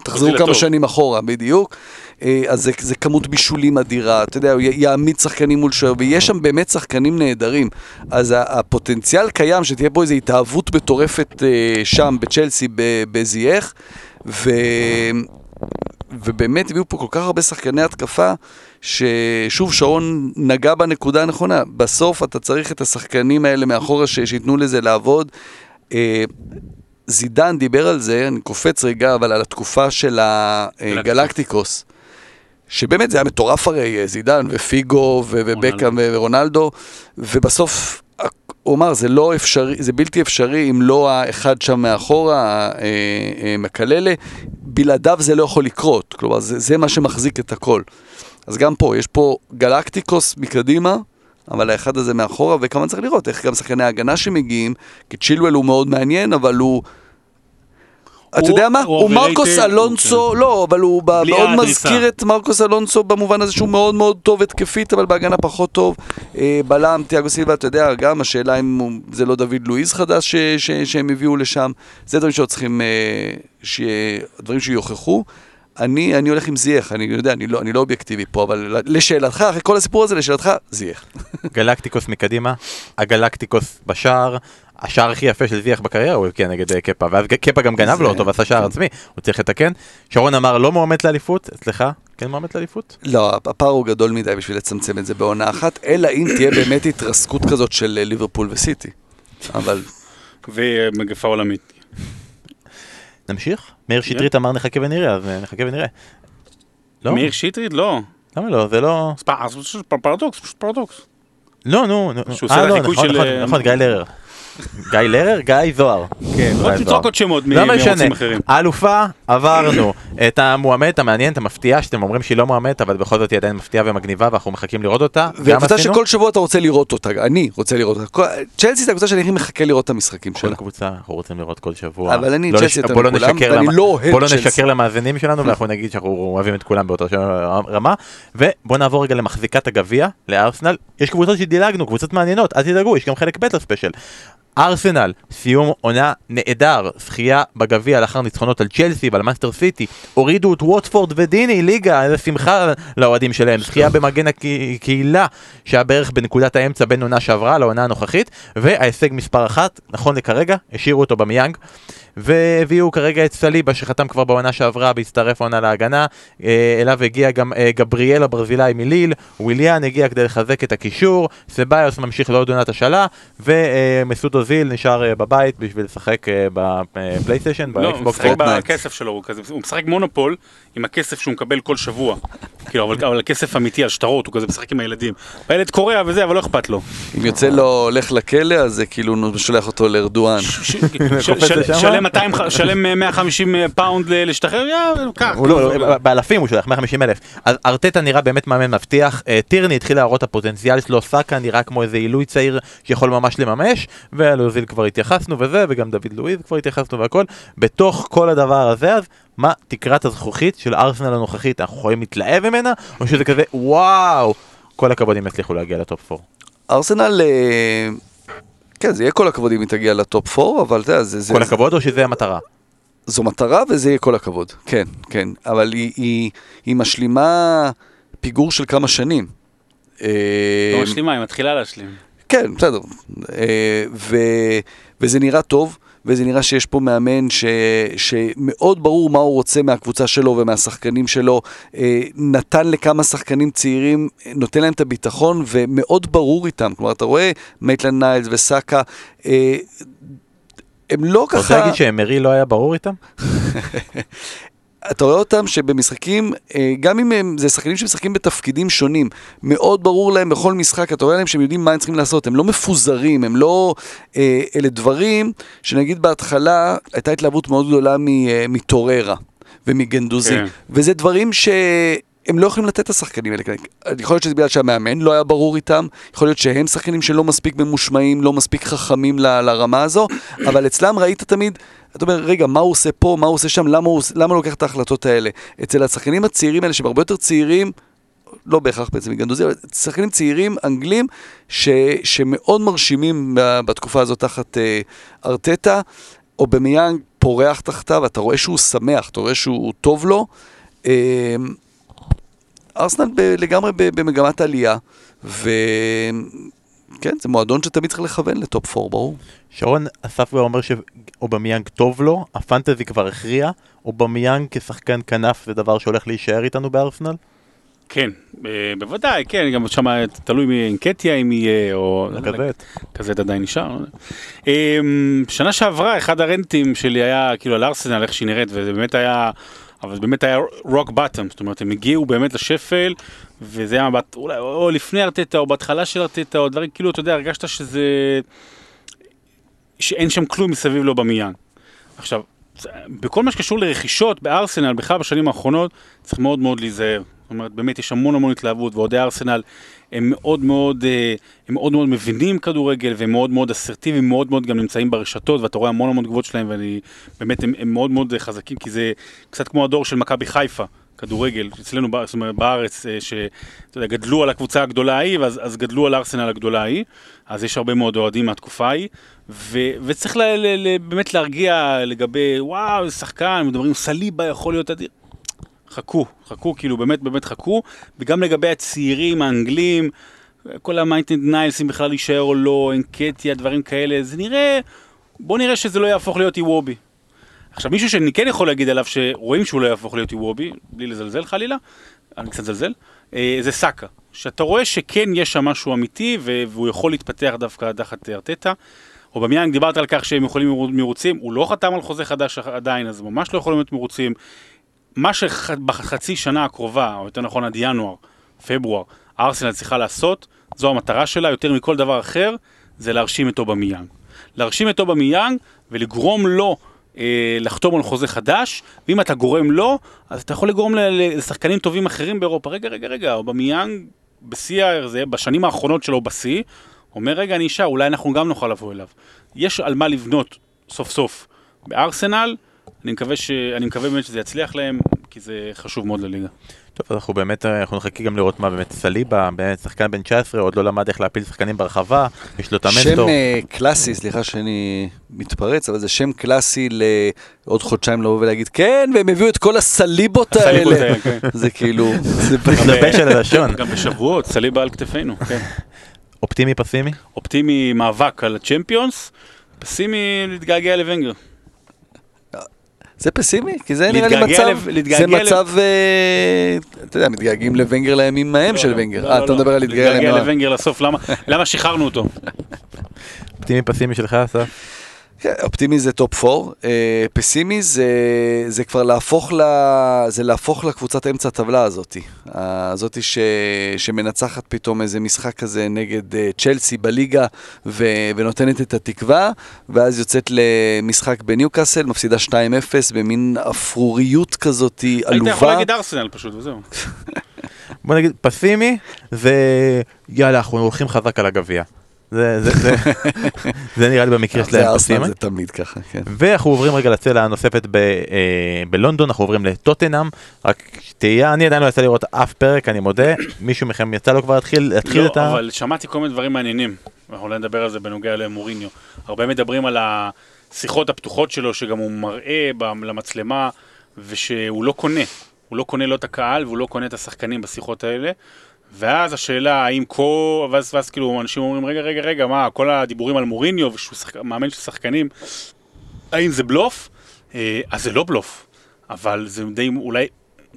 תחזרו כמה הטוב. שנים אחורה, בדיוק. אה, אז זה, זה כמות בישולים אדירה, אתה יודע, הוא יעמיד שחקנים מול שוער, ויש שם באמת שחקנים נהדרים. אז הפוטנציאל קיים שתהיה פה איזו התאהבות מטורפת אה, שם, בצ'לסי, בזייח, ו... ובאמת הביאו פה כל כך הרבה שחקני התקפה, ששוב, שרון נגע בנקודה הנכונה. בסוף אתה צריך את השחקנים האלה מאחורה ש- שייתנו לזה לעבוד. אה, זידן דיבר על זה, אני קופץ רגע, אבל על התקופה של הגלקטיקוס. שבאמת זה היה מטורף הרי, אה, זידן ופיגו ובקאם ורונלדו, ובסוף הוא אמר, זה לא אפשרי, זה בלתי אפשרי אם לא האחד שם מאחורה, אה, אה, מקללה, בלעדיו זה לא יכול לקרות, כלומר זה, זה מה שמחזיק את הכל. אז גם פה, יש פה גלקטיקוס מקדימה, אבל האחד הזה מאחורה, וכמובן צריך לראות איך גם שחקני ההגנה שמגיעים, כי צ'ילואל הוא מאוד מעניין, אבל הוא... אתה הוא- יודע מה? הוא הוא מרקוס אלונסו, לא, אבל הוא מאוד הדריסה. מזכיר את מרקוס אלונסו במובן הזה שהוא מאוד מאוד טוב התקפית, אבל בהגנה פחות טוב. אה, בלם, תיאגו סילבה, אתה יודע, גם השאלה אם הוא- זה לא דוד לואיז חדש ש- ש- שהם הביאו לשם. זה דברים שעוד צריכים, אה, דברים שיוכחו. אני, אני הולך עם זייח, אני יודע, אני לא, אני לא אובייקטיבי פה, אבל לשאלתך, אחרי כל הסיפור הזה, לשאלתך, זייח. גלקטיקוס מקדימה, הגלקטיקוס בשער, השער הכי יפה של זיח בקריירה הוא הבקיע נגד אה, קפה, ואז קפה גם גנב זה- לו אותו ועשה שער עצמי, הוא צריך לתקן. שרון אמר לא מועמד לאליפות, אצלך כן מועמד לאליפות? לא, הפער הוא גדול מדי בשביל לצמצם את זה בעונה אחת, אלא אם תהיה באמת התרסקות כזאת של אה, ליברפול וסיטי. אבל ומגפה עולמית. נמשיך? מאיר שטרית אמר נחכה ונראה, אז אה, נחכה ונראה. לא? מאיר שטרית? לא. למה לא? זה לא... פרדוקס, פשוט פרדוקס. לא, נו, נו. שהוא עושה לה לא, חיקוי נכון, של, נכון, נכון, גיא לרר. גיא לרר? גיא זוהר. כן, בוא תזרוק עוד שמות לא משנה, מערוצים אחרים. האלופה עברנו, את המועמדת המעניינת, המפתיעה, שאתם אומרים שהיא לא מועמדת, אבל בכל זאת היא עדיין מפתיעה ומגניבה ואנחנו מחכים לראות אותה. והקבוצה עשינו. שכל שבוע אתה רוצה לראות אותה, אני רוצה לראות אותה. כל- צ'לסי זה הקבוצה שאני הכי מחכה לראות את המשחקים כל שלה. קבוצה אנחנו רוצים לראות כל שבוע. אבל אני לא צ'לסי יותר לא מכולם, נשקר ואני לא אוהד בוא לא. נשקר למאזינים שלנו ואנחנו נגיד שאנחנו אוהבים את כולם באותה רמה. ובוא נעבור רגע למחזיקת הגביע, לארסנל. יש קבוצות שדילגנו, קבוצות מעניינות, אל תדאגו, יש גם חלק ב' לספיישל. ארסנל, סיום עונה נהדר, זכייה בגביע לאחר ניצחונות על צ'לסי ועל מנצ'סטר סיטי, הורידו את ווטפורד ודיני, ליגה, איזה שמחה לאוהדים שלהם, זכייה במגן הקהילה, שהיה בערך בנקודת האמצע בין עונה שעברה לעונה הנוכחית, וההישג מספר אחת, נכון לכרגע, השאירו את אובמיאנג, והביאו כרגע את סליבה שחתם כבר בעונה שעברה והצטרף עונה להגנה, אה, אליו הגיע גם אה, גבריאל הברזילאי מליל, וויליאן הגיע כדי לחזק את הקישור, סביוס ממשיך לעוד עונת השאלה, ומסות אוזיל נשאר אה, בבית בשביל לשחק אה, בפלייסטיישן, לא, הוא. משחק. בכסף שלו, הוא משחק מונופול עם הכסף שהוא מקבל כל שבוע. כאילו, אבל אבל הכסף אמיתי על שטרות, הוא כזה משחק עם הילדים. הילד קורע וזה, אבל לא אכפת לו. אם יוצא לו הולך לכלא, אז זה כאילו שולח אותו לארדואן. שלם 200 ח- שלם אה, 150 פאונד ל- להשתחרר, יא, קח. לא, לא, באלפים הוא שולח, 150 אלף. אז ארטטה נראה באמת מאמן מבטיח, אה, טירני התחיל להראות את הפוטנציאל שלו, סאקה נראה כמו איזה עילוי צעיר שיכול ממש לממש, ועל אוזיל כבר התייחסנו וזה, וגם דוד לואיז כבר התייחסנו והכל. בתוך כל הדבר הזה, אז מה תקרת הזכוכית של ארסנל הנוכחית? אנחנו יכולים להתלהב ממנה, או שזה כזה וואו, כל הכבוד אם יצליחו להגיע לטופ 4. ארסנל, אה, כן, זה יהיה כל הכבוד אם היא תגיע לטופ 4, אבל אתה יודע, זה... זה- כל הכבוד או שזה המטרה? זו מטרה וזה יהיה כל הכבוד, כן, כן, אבל היא, היא, היא משלימה פיגור של כמה שנים. אה, לא משלימה, היא מתחילה להשלים. כן, בסדר. אה, ו, וזה נראה טוב, וזה נראה שיש פה מאמן ש, שמאוד ברור מה הוא רוצה מהקבוצה שלו ומהשחקנים שלו. אה, נתן לכמה שחקנים צעירים, נותן להם את הביטחון, ומאוד ברור איתם. כלומר, אתה רואה מייטלנד ניילס וסאקה, אה, הם לא אתה רוצה ככה... להגיד שאמרי לא היה ברור איתם? אתה רואה אותם שבמשחקים, אה, גם אם הם, זה שחקנים שמשחקים בתפקידים שונים, מאוד ברור להם בכל משחק, אתה רואה להם שהם יודעים מה הם צריכים לעשות, הם לא מפוזרים, הם לא... אה, אלה דברים שנגיד בהתחלה הייתה התלהבות מאוד גדולה אה, מטוריירה ומגנדוזי, כן. וזה דברים ש... הם לא יכולים לתת את השחקנים האלה. יכול להיות שזה בגלל שהמאמן לא היה ברור איתם, יכול להיות שהם שחקנים שלא מספיק ממושמעים, לא מספיק חכמים ל, לרמה הזו, אבל אצלם ראית תמיד, אתה אומר, רגע, מה הוא עושה פה, מה הוא עושה שם, למה הוא, למה הוא לוקח את ההחלטות האלה? אצל השחקנים הצעירים האלה, שהם הרבה יותר צעירים, לא בהכרח בעצם מגנדוזי, אבל שחקנים צעירים אנגלים ש, שמאוד מרשימים בתקופה הזאת תחת אה, ארטטה, אובמיאנג פורח תחתיו, אתה רואה שהוא שמח, אתה רואה שהוא טוב לו. אה, ארסנל ב- לגמרי ב- במגמת עלייה, וכן, זה מועדון שתמיד צריך לכוון לטופ 4, ברור. שרון אסף כבר אומר שאובמיאנג טוב לו, הפנטזי כבר הכריע, אובמיאנג כשחקן כנף זה דבר שהולך להישאר איתנו בארסנל? כן, בוודאי, כן, גם שם תלוי מי אנקטיה אם יהיה, או... כזה. כזה עדיין נשאר. אמ, שנה שעברה, אחד הרנטים שלי היה כאילו על ארסנל, איך שהיא נראית, וזה באמת היה... אבל באמת היה רוק בטום, זאת אומרת הם הגיעו באמת לשפל, וזה היה מבט, אולי או לפני ארטטה או בהתחלה של ארטטה או דברים, כאילו אתה יודע, הרגשת שזה, שאין שם כלום מסביב לו במיין. עכשיו, בכל מה שקשור לרכישות בארסנל, בכלל בשנים האחרונות, צריך מאוד מאוד להיזהר. זאת אומרת, באמת יש המון המון התלהבות, ואוהדי ארסנל הם מאוד מאוד, אה, הם מאוד מאוד מבינים כדורגל, והם מאוד מאוד אסרטיביים, מאוד מאוד גם נמצאים ברשתות, ואתה רואה המון המון תגובות שלהם, ואני, באמת, הם, הם מאוד מאוד חזקים, כי זה קצת כמו הדור של מכבי חיפה. כדורגל, אצלנו זאת אומרת, בארץ, אה, שגדלו על הקבוצה הגדולה ההיא, אז, אז גדלו על ארסנל הגדולה ההיא, אז יש הרבה מאוד אוהדים מהתקופה ההיא, ו, וצריך ל, ל, ל, באמת להרגיע לגבי, וואו, שחקן, מדברים, סליבה יכול להיות אדיר. חכו, חכו, כאילו באמת באמת חכו, וגם לגבי הצעירים האנגלים, כל המייטלנד ניילס, אם בכלל יישאר או לא, אנקטיה, דברים כאלה, זה נראה, בוא נראה שזה לא יהפוך להיות איוובי. עכשיו, מישהו שאני כן יכול להגיד עליו שרואים שהוא לא יהפוך להיות איוובי, בלי לזלזל חלילה, אני קצת מזלזל, אה, זה סאקה. שאתה רואה שכן יש שם משהו אמיתי, והוא יכול להתפתח דווקא תחת ארטטה. אובמיאנג דיברת על כך שהם יכולים להיות מרוצים, הוא לא חתם על חוזה חדש עדיין, אז ממש לא יכולים להיות מרוצים. מה שבחצי שנה הקרובה, או יותר נכון עד ינואר, פברואר, ארסנל צריכה לעשות, זו המטרה שלה, יותר מכל דבר אחר, זה להרשים את אובמיאנג. להרשים את אובמיאנג ולגרום לו לחתום על חוזה חדש, ואם אתה גורם לו, אז אתה יכול לגרום לשחקנים טובים אחרים באירופה. רגע, רגע, רגע, אובמיאנג בשיא, בשנים האחרונות שלו בשיא, אומר רגע, אני אישה, אולי אנחנו גם נוכל לבוא אליו. יש על מה לבנות סוף סוף בארסנל, אני מקווה, ש... אני מקווה באמת שזה יצליח להם, כי זה חשוב מאוד לליגה. טוב, אנחנו באמת, אנחנו נחכה גם לראות מה באמת סליבה, באמת שחקן בן 19, עוד לא למד איך להפיל שחקנים ברחבה, יש לו את המנטור. שם uh, קלאסי, סליחה שאני מתפרץ, אבל זה שם קלאסי לעוד חודשיים לבוא ולהגיד, כן, והם הביאו את כל הסליבות האלה. כן. זה כאילו, זה מתלבש על הלשון. גם בשבועות, סליבה על כתפינו, כן. אופטימי פסימי? אופטימי מאבק על הצ'מפיונס, פסימי להתגעגע לוונגר. זה פסימי? כי זה נראה לי מצב, זה מצב, אה, אתה יודע, מתגעגעים לוונגר לימים ההם של וונגר. לא, אה, לא, אתה מדבר על להתגעגע לוונגר לסוף, למה שחררנו אותו? אופטימי פסימי שלך, אסף? כן, אופטימי זה טופ 4, אה, פסימי זה, זה כבר להפוך, ל, זה להפוך לקבוצת אמצע הטבלה הזאתי. הזאתי ש, שמנצחת פתאום איזה משחק כזה נגד אה, צ'לסי בליגה ו, ונותנת את התקווה, ואז יוצאת למשחק בניוקאסל, מפסידה 2-0 במין אפרוריות כזאתי עלובה. היית יכול להגיד ארסנל פשוט, וזהו. בוא נגיד, פסימי זה יאללה, אנחנו הולכים חזק על הגביע. זה, זה, זה, זה נראה לי במקרה שלהם פסימי. זה תמיד ככה, כן. ואנחנו עוברים רגע לצלע הנוספת ב, אה, בלונדון, אנחנו עוברים לטוטנאם. רק תהייה, אני עדיין לא יצא לראות אף פרק, אני מודה. מישהו מכם יצא לו כבר להתחיל, להתחיל לא, את ה... לא, אבל שמעתי כל מיני דברים מעניינים. אנחנו אולי נדבר על זה בנוגע למוריניו. הרבה מדברים על השיחות הפתוחות שלו, שגם הוא מראה למצלמה, ושהוא לא קונה. הוא לא קונה לא את הקהל והוא לא קונה את השחקנים בשיחות האלה. ואז השאלה האם כל, ואז, ואז כאילו אנשים אומרים רגע רגע רגע מה כל הדיבורים על מוריניו ושהוא שחק... מאמן של שחקנים האם זה בלוף? אה, אז זה לא בלוף אבל זה די אולי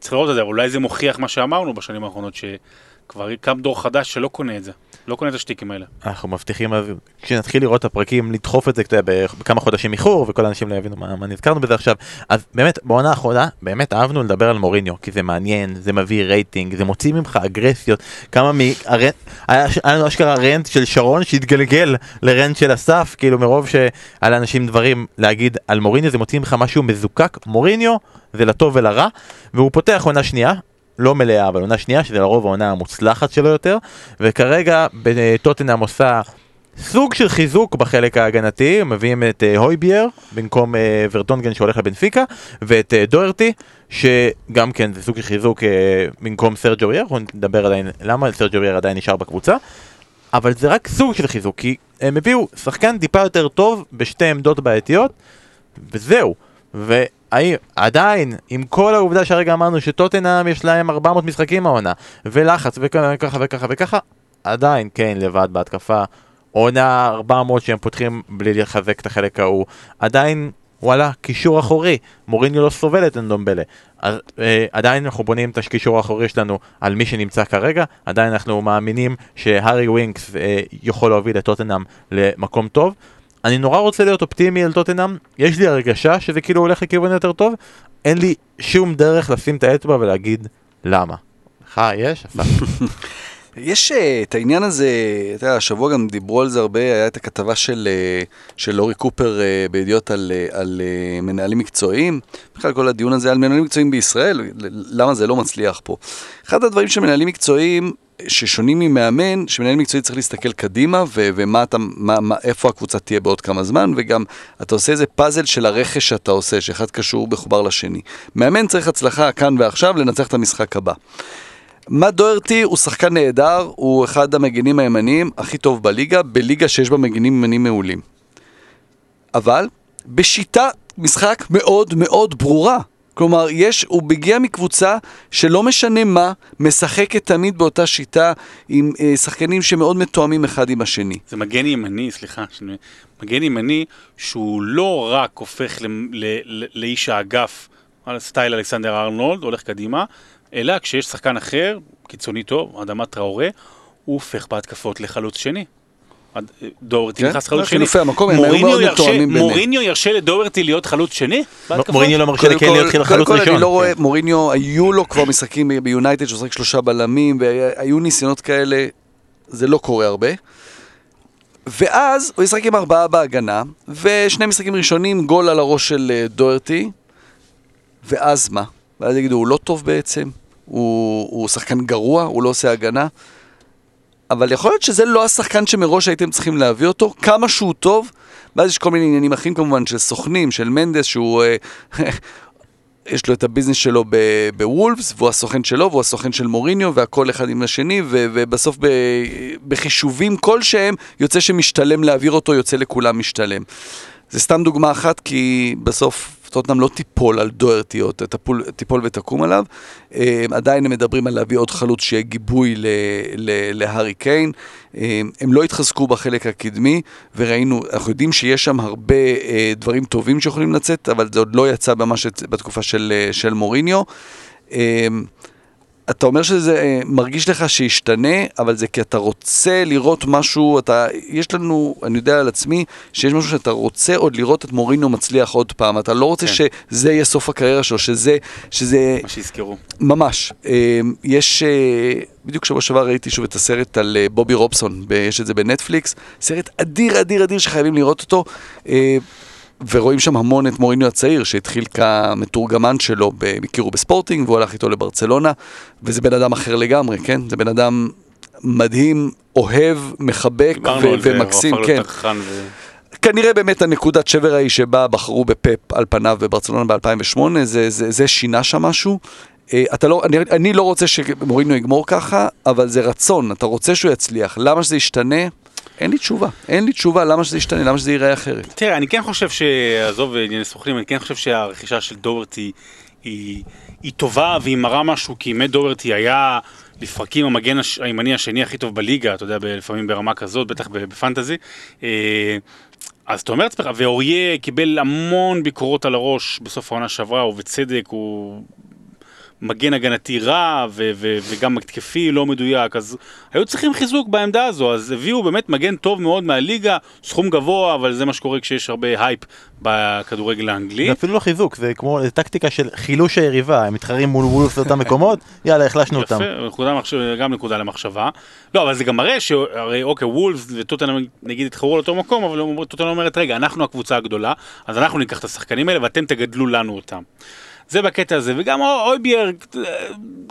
צריך לראות את זה אולי זה מוכיח מה שאמרנו בשנים האחרונות שכבר קם דור חדש שלא קונה את זה לא קונה את השטיקים האלה. אנחנו מבטיחים, כשנתחיל לראות את הפרקים, לדחוף את זה בכמה חודשים איחור, וכל האנשים לא יבינו מה, מה נזכרנו בזה עכשיו. אז באמת, בעונה האחרונה, באמת אהבנו לדבר על מוריניו, כי זה מעניין, זה מביא רייטינג, זה מוציא ממך אגרסיות. כמה מ... היה לנו אשכרה רנט של שרון שהתגלגל לרנט של אסף, כאילו מרוב שהיה לאנשים דברים להגיד על מוריניו, זה מוציא ממך משהו מזוקק. מוריניו זה לטוב ולרע, והוא פותח עונה שנייה, לא מלאה, אבל עונה שנייה, שזה לרוב העונה המוצלחת שלו יותר, וכרגע טוטנאם עושה סוג של חיזוק בחלק ההגנתי, מביאים את uh, הויבייר במקום uh, ורטונגן שהולך לבנפיקה, ואת uh, דוארטי, שגם כן זה סוג של חיזוק במקום סרג'ו רייר, אנחנו נדבר עדיין למה סרג'ו רייר עדיין נשאר בקבוצה, אבל זה רק סוג של חיזוק, כי הם הביאו שחקן טיפה יותר טוב בשתי עמדות בעייתיות, וזהו. ועדיין, עם כל העובדה שהרגע אמרנו שטוטנאם יש להם 400 משחקים העונה, ולחץ וככה וככה וככה, עדיין כן לבד בהתקפה. עונה 400 שהם פותחים בלי לחזק את החלק ההוא, עדיין, וואלה, קישור אחורי, מוריניו לא סובל את אנדומבלה. אה, עדיין אנחנו בונים את הקישור האחורי שלנו על מי שנמצא כרגע, עדיין אנחנו מאמינים שהארי ווינקס אה, יכול להוביל את טוטנאם למקום טוב. אני נורא רוצה להיות אופטימי על טוטנאם, יש לי הרגשה שזה כאילו הולך לכיוון יותר טוב, אין לי שום דרך לשים את האצבע ולהגיד למה. לך יש? יש אה, את העניין הזה, אתה יודע, השבוע גם דיברו על זה הרבה, היה את הכתבה של, אה, של לורי קופר אה, בידיעות על, על מנהלים מקצועיים, בכלל כל הדיון הזה על מנהלים מקצועיים בישראל, למה זה לא מצליח פה. אחד הדברים של מנהלים מקצועיים, ששונים ממאמן, שמנהל מקצועי צריך להסתכל קדימה, ו- ומה אתה, מה, מה, איפה הקבוצה תהיה בעוד כמה זמן, וגם אתה עושה איזה פאזל של הרכש שאתה עושה, שאחד קשור מחובר לשני. מאמן צריך הצלחה כאן ועכשיו לנצח את המשחק הבא. מאט דוארטי הוא שחקן נהדר, הוא אחד המגינים הימניים הכי טוב בליגה, בליגה שיש בה מגינים ימניים מעולים. אבל בשיטה משחק מאוד מאוד ברורה. כלומר, יש, הוא מגיע מקבוצה שלא משנה מה, משחקת תמיד באותה שיטה עם אה, שחקנים שמאוד מתואמים אחד עם השני. זה מגן ימני, סליחה, שאני... מגן ימני שהוא לא רק הופך ל, ל, ל, לאיש האגף על סטייל אלכסנדר ארנולד, הולך קדימה, אלא כשיש שחקן אחר, קיצוני טוב, אדמת טראורה, הוא הופך בהתקפות לחלוץ שני. דוברטי כן? נכנס חלוץ שני. חילופי המקום הם היו מאוד מתואמים ביניהם. מוריניו ירשה לדוברטי להיות חלוץ שני? מוריניו לא מרשה לקן להיות חלוץ ראשון. קודם כל אני לא רואה, מוריניו, היו לו כבר משחקים ביונייטד שהוא שחק שלושה בלמים, והיו ניסיונות כאלה, זה לא קורה הרבה. ואז הוא ישחק עם ארבעה בהגנה, ושני משחקים ראשונים, גול על הראש של אה, דוורטי, ואז מה? ואז יגידו, הוא לא טוב בעצם, הוא, הוא שחקן גרוע, הוא לא עושה הגנה. אבל יכול להיות שזה לא השחקן שמראש הייתם צריכים להביא אותו, כמה שהוא טוב, ואז יש כל מיני עניינים אחרים כמובן, של סוכנים, של מנדס, שהוא... אה, יש לו את הביזנס שלו בוולפס, והוא הסוכן שלו, והוא הסוכן של מוריניו, והכל אחד עם השני, ו- ובסוף ב- בחישובים כלשהם, יוצא שמשתלם להעביר אותו, יוצא לכולם משתלם. זה סתם דוגמה אחת, כי בסוף טוטנאם לא תיפול על דוארטי או תפול, תיפול ותקום עליו. אה, עדיין הם מדברים על להביא עוד חלוץ שיהיה גיבוי להארי קיין. אה, הם לא התחזקו בחלק הקדמי, וראינו, אנחנו יודעים שיש שם הרבה אה, דברים טובים שיכולים לצאת, אבל זה עוד לא יצא ממש בתקופה של, של מוריניו. אתה אומר שזה אה, מרגיש לך שישתנה, אבל זה כי אתה רוצה לראות משהו, אתה, יש לנו, אני יודע על עצמי, שיש משהו שאתה רוצה עוד לראות את מורינו מצליח עוד פעם, אתה לא רוצה כן. שזה יהיה סוף הקריירה שלו, שזה, שזה... מה שיזכרו. ממש. אה, יש, אה, בדיוק שבוע שעבר ראיתי שוב את הסרט על בובי רובסון, יש את זה בנטפליקס, סרט אדיר, אדיר, אדיר שחייבים לראות אותו. ורואים שם המון את מוריניו הצעיר, שהתחיל כמתורגמן שלו, הם הכירו בספורטינג, והוא הלך איתו לברצלונה, וזה בן אדם אחר לגמרי, כן? זה בן אדם מדהים, אוהב, מחבק ו- ומקסים, כן. ו... כנראה באמת הנקודת שבר ההיא שבה בחרו בפאפ על פניו בברצלונה ב-2008, זה, זה, זה שינה שם משהו. אה, אתה לא, אני, אני לא רוצה שמוריניו יגמור ככה, אבל זה רצון, אתה רוצה שהוא יצליח. למה שזה ישתנה? אין לי תשובה, אין לי תשובה למה שזה ישתנה, למה שזה ייראה אחרת. תראה, אני כן חושב שעזוב ענייני סוכנים, אני כן חושב שהרכישה של דוברטי היא, היא טובה והיא מראה משהו, כי מת דוברטי היה לפרקים המגן הש... הימני השני הכי טוב בליגה, אתה יודע, לפעמים ברמה כזאת, בטח בפנטזי. אה, אז אתה אומר לעצמך, ואוריה קיבל המון ביקורות על הראש בסוף העונה שעברה, ובצדק, הוא מגן הגנתי רע ו- ו- וגם התקפי לא מדויק, אז היו צריכים חיזוק בעמדה הזו, אז הביאו באמת מגן טוב מאוד מהליגה, סכום גבוה, אבל זה מה שקורה כשיש הרבה הייפ בכדורגל האנגלי. זה אפילו לא חיזוק, זה כמו זה טקטיקה של חילוש היריבה, הם מתחרים מול וולבס באותם מקומות, יאללה, החלשנו אותם. יפה, גם נקודה למחשבה. לא, אבל זה גם מראה שהרי אוקיי, וולבס וטוטנאם נגיד יתחרו על אותו מקום, אבל טוטנאם אומרת, רגע, אנחנו הקבוצה הגדולה, אז אנחנו ניקח את השחקנים האלה ואתם תגדלו לנו אותם. זה בקטע הזה, וגם אויביאר,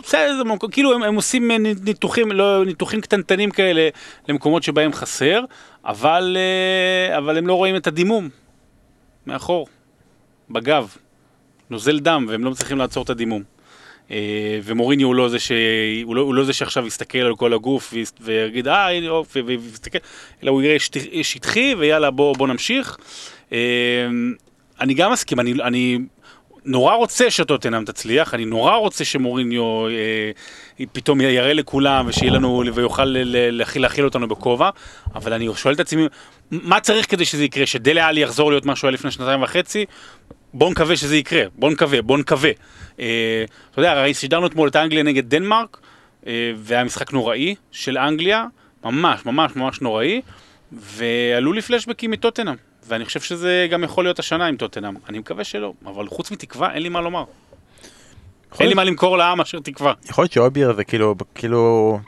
בסדר, זה מקום- כאילו הם, הם עושים אה, ניתוחים, לא, ניתוחים קטנטנים כאלה למקומות שבהם חסר, אבל, אה, אבל הם לא רואים את הדימום מאחור, בגב, נוזל דם, והם לא מצליחים לעצור את הדימום. אה, ומוריניו הוא לא זה, ש... הוא לא, הוא לא זה שעכשיו יסתכל על כל הגוף ויגיד אה הנה ו- ויסתכל, אלא הוא יראה שט- שטחי ויאללה בוא, בוא נמשיך. אה, אני גם מסכים, אני, אני נורא רוצה שטוטנאם תצליח, אני נורא רוצה שמוריניו אה, פתאום יראה לכולם ושיהיה לנו, ויוכל להכיל, אותנו בכובע, אבל אני שואל את עצמי, מה צריך כדי שזה יקרה? שדלה עלי יחזור להיות מה שהוא היה לפני שנתיים וחצי? בוא נקווה שזה יקרה, בוא נקווה, בוא נקווה. אה, אתה יודע, הרי שידרנו אתמול את אנגליה נגד דנמרק, אה, והיה משחק נוראי של אנגליה, ממש ממש ממש נוראי, ועלו לי פלשבקים מטוטנאם, ואני חושב שזה גם יכול להיות השנה עם טוטנאם, אני מקווה שלא, אבל חוץ מתקווה אין לי מה לומר. אין לי מה למכור לעם אשר תקווה. יכול להיות שאויביאר זה כאילו, כאילו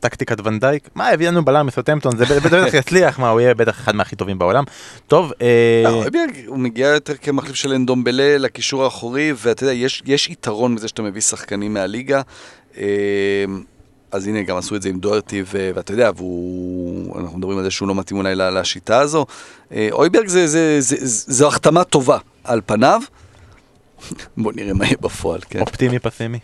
טקטיקת ונדייק, מה הביא לנו בלם מסוטמפטון, זה בטח יצליח, מה הוא יהיה בטח אחד מהכי טובים בעולם. טוב, אה, לא, הוא מגיע יותר כמחליף של אנדומבלה לקישור האחורי, ואתה יודע, יש, יש יתרון בזה שאתה מביא שחקנים מהליגה. אה, אז הנה, גם עשו את זה עם דוארטי, ו- ואתה יודע, והוא, אנחנו מדברים על זה שהוא לא מתאים אולי לשיטה הזו. אה, הויברג זה, זה, זה, זה, זו החתמה טובה על פניו. בוא נראה מה יהיה בפועל, כן. אופטימי פסימי.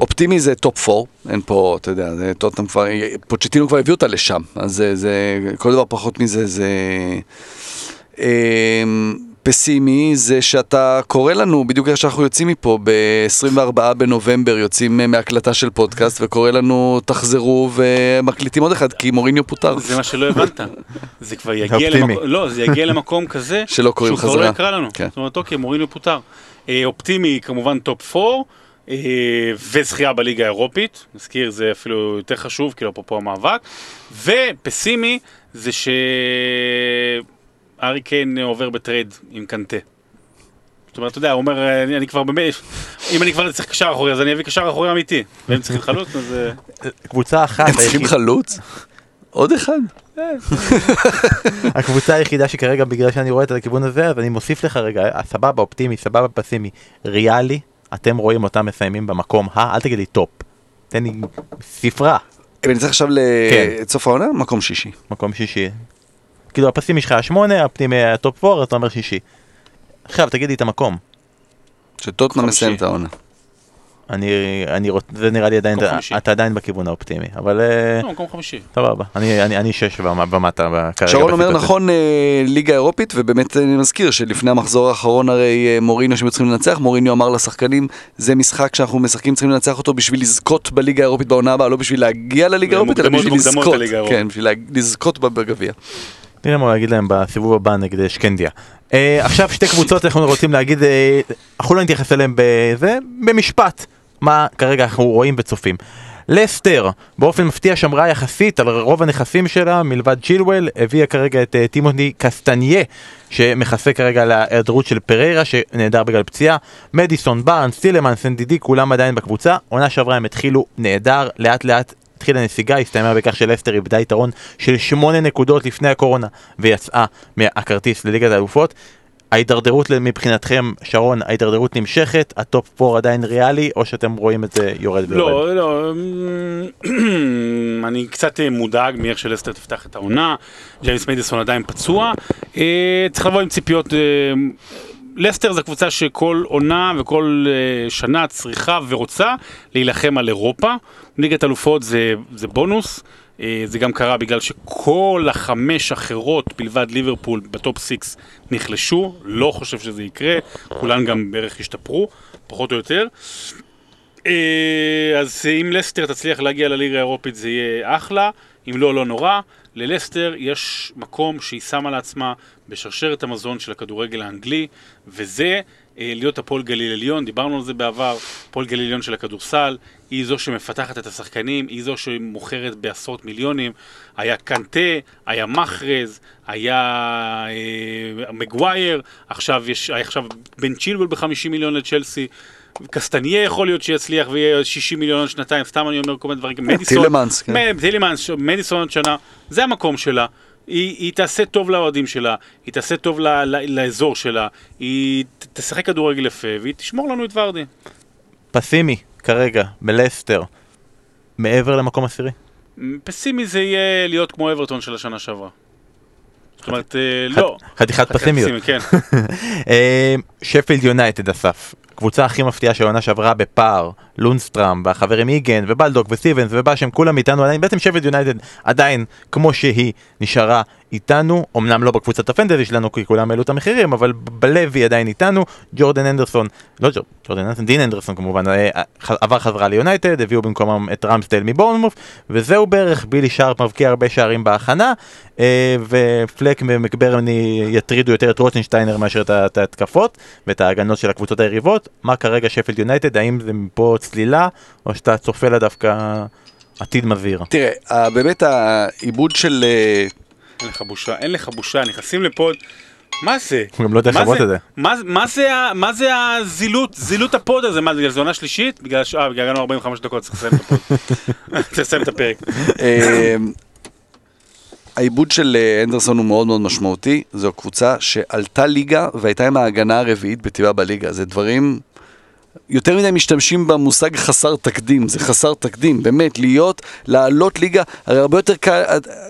אופטימי זה טופ 4, אין פה, אתה יודע, זה טוטנאם כבר, פוצ'טינו כבר הביא אותה לשם, אז זה, זה כל דבר פחות מזה זה... אמ, פסימי זה שאתה קורא לנו, בדיוק איך שאנחנו יוצאים מפה, ב-24 בנובמבר יוצאים מהקלטה של פודקאסט וקורא לנו תחזרו ומקליטים עוד אחד כי מוריניו פוטר. זה מה שלא הבנת. זה כבר יגיע. למקום, לא, זה יגיע למקום כזה, שלא קוראים שהוא כבר לא חזרה. יקרא לנו. כן. זאת אומרת, אוקיי, מוריניו פוטר. אה, אופטימי, כמובן טופ 4, אה, וזכייה בליגה האירופית, נזכיר, זה אפילו יותר חשוב, כאילו אפרופו המאבק. ופסימי, זה שהארי קיין עובר בטרייד עם קנטה. זאת אומרת, אתה יודע, הוא אומר, אני, אני כבר באמת, אם אני כבר צריך קשר אחורי, אז אני אביא קשר אחורי אמיתי. והם צריכים חלוץ, אז... אה, קבוצה אחת, הם צריכים חלוץ? עוד אחד? הקבוצה היחידה שכרגע בגלל שאני רואה את הכיוון הזה אז אני מוסיף לך רגע אה, סבבה אופטימי סבבה פסימי ריאלי אתם רואים אותם מסיימים במקום ה אל תגיד לי טופ תן לי ספרה אני צריך עכשיו כן. לסוף סוף העונה? מקום שישי. מקום שישי. כאילו הפסימי שלך היה שמונה האופטימי היה טופ 4 אתה אומר שישי. עכשיו תגיד לי את המקום. שטוטנאם חמישי. מסיים את העונה. אני אני רוצ... זה נראה לי עדיין חמישי. אתה עדיין בכיוון האופטימי אבל אה, לא, מקום חמישי. סבבה אני אני אני שש ומ- ומטה כרגע. שרון אומר. נכון אה, ליגה אירופית ובאמת אני מזכיר שלפני המחזור האחרון הרי אה, מוריניו שהם צריכים לנצח מוריניו אמר לשחקנים זה משחק שאנחנו משחקים צריכים לנצח אותו בשביל לזכות בליגה האירופית בעונה הבאה לא בשביל להגיע לליגה האירופית אלא בשביל לזכות. כן בשביל לזכות בגביע. נראה מה הוא יגיד להם בסיבוב הבא נגד שקנדיה. Uh, עכשיו שתי קבוצות אנחנו רוצים להגיד, uh, אנחנו לא נתייחס אליהם בזה, במשפט, מה כרגע אנחנו רואים וצופים. לסטר באופן מפתיע שמרה יחסית על רוב הנכסים שלה מלבד צ'ילואל הביאה כרגע את uh, טימוני קסטניה שמכסה כרגע על ההיעדרות של פריירה שנעדר בגלל פציעה מדיסון, בארנס, סילמן, סנדידי כולם עדיין בקבוצה עונה שעברה הם התחילו נהדר לאט לאט התחילה נסיגה, הסתיימה בכך שלסטר איבדה יתרון של שמונה נקודות לפני הקורונה ויצאה מהכרטיס לליגת האלופות. ההידרדרות מבחינתכם, שרון, ההידרדרות נמשכת, הטופ 4 עדיין ריאלי, או שאתם רואים את זה יורד ויורד? לא, לא, אמ, אני קצת מודאג מאיך שלסטר תפתח את העונה, ג'יימס מדיסון עדיין פצוע, אה, צריך לבוא עם ציפיות, אה, לסטר זו קבוצה שכל עונה וכל אה, שנה צריכה ורוצה להילחם על אירופה, ליגת אלופות זה, זה בונוס. אה, זה גם קרה בגלל שכל החמש אחרות מלבד ליברפול ב top six נחלשו, לא חושב שזה יקרה, כולן גם בערך השתפרו, פחות או יותר. אה, אז אם לסטר תצליח להגיע לליגה האירופית זה יהיה אחלה, אם לא, לא נורא. ללסטר יש מקום שהיא שמה לעצמה בשרשרת המזון של הכדורגל האנגלי, וזה אה, להיות הפועל גליל עליון, דיברנו על זה בעבר, הפועל גליל עליון של הכדורסל, היא זו שמפתחת את השחקנים, היא זו שמוכרת בעשרות מיליונים, היה קנטה, היה מחרז, היה אה, מגווייר, עכשיו יש, עכשיו בן צ'ילבל ב-50 מיליון לצ'לסי, קסטניה יכול להיות שיצליח ויהיה 60 מיליון עוד שנתיים, סתם אני אומר כל מיני דברים, מדיסון, טילמנס, כן. טילמנס, מדיסון עוד שנה, זה המקום שלה. היא, היא תעשה טוב לאוהדים שלה, היא תעשה טוב ל, ל, לאזור שלה, היא תשחק כדורגל יפה, והיא תשמור לנו את ורדי. פסימי, כרגע, בלסטר, מעבר למקום עשירי. פסימי זה יהיה להיות כמו אברטון של השנה שעברה. זאת אומרת, אה, לא. חתיכת פסימיות. פסימי, כן. אה, שפילד יונייטד אסף, קבוצה הכי מפתיעה של העונה שעברה בפער, לונסטראם, והחברים איגן, ובלדוק, וסטיבנס, ובאשם, כולם איתנו עדיין, בעצם שפילד יונייטד עדיין, כמו שהיא, נשארה איתנו, אמנם לא בקבוצת הפנטזי שלנו, כי כולם העלו את המחירים, אבל בלב היא עדיין איתנו, ג'ורדן אנדרסון, לא ג'ור- ג'ורדן אנדרסון, דין אנדרסון כמובן, אה, ח- עבר חזרה ליונייטד, הביאו במקומם את רמסדל מבורנמוף, וזהו בערך, בילי שרפ מבקיע הרבה שערים בהכנה, אה, ופלק ומקברני יטרידו יותר את רוטנשטיינר מאשר את ההתקפות ואת ההגנות של הקבוצות היריבות. מה כרגע שפילד יונייטד, האם זה מפה צלילה, או שאתה צופה לה דווקא עתיד מזהיר? תראה, באמת האיבוד של... אין לך בושה, אין לך בושה, נכנסים לפה, מה זה? הוא גם לא יודע מה לכבות זה- את זה. מה, מה, זה, ה- מה זה הזילות, זילות ה pod הזה? מה זה, בגלל זה עונה שלישית? בגלל ש... אה, בגלל הגענו 45 דקות, צריך לסיים את ה pod. צריך לסיים את הפרק. אה, האיבוד של אה, אנדרסון הוא מאוד מאוד משמעותי, זו קבוצה שעלתה ליגה והייתה עם ההגנה הרביעית בטיבה בליגה, זה דברים... יותר מדי משתמשים במושג חסר תקדים, זה חסר תקדים, באמת, להיות, לעלות ליגה, הרי הרבה יותר קל,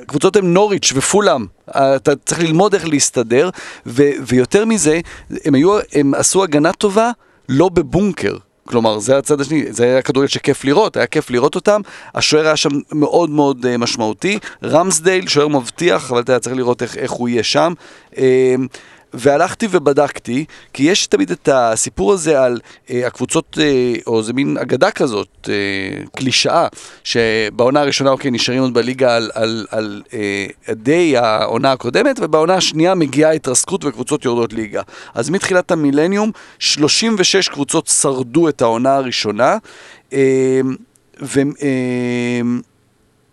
הקבוצות הן נוריץ' ופולאם, אתה צריך ללמוד איך להסתדר, ו, ויותר מזה, הם, היו, הם עשו הגנה טובה לא בבונקר. כלומר, זה הצד השני, זה היה כדורגל שכיף לראות, היה כיף לראות אותם, השוער היה שם מאוד מאוד uh, משמעותי, רמסדייל, שוער מבטיח, אבל אתה צריך לראות איך, איך הוא יהיה שם. Uh, והלכתי ובדקתי, כי יש תמיד את הסיפור הזה על אה, הקבוצות, אה, או זה מין אגדה כזאת, אה, קלישאה, שבעונה הראשונה, אוקיי, נשארים עוד בליגה על, על, על אה, די העונה הקודמת, ובעונה השנייה מגיעה התרסקות וקבוצות יורדות ליגה. אז מתחילת המילניום, 36 קבוצות שרדו את העונה הראשונה, אה, ו... אה,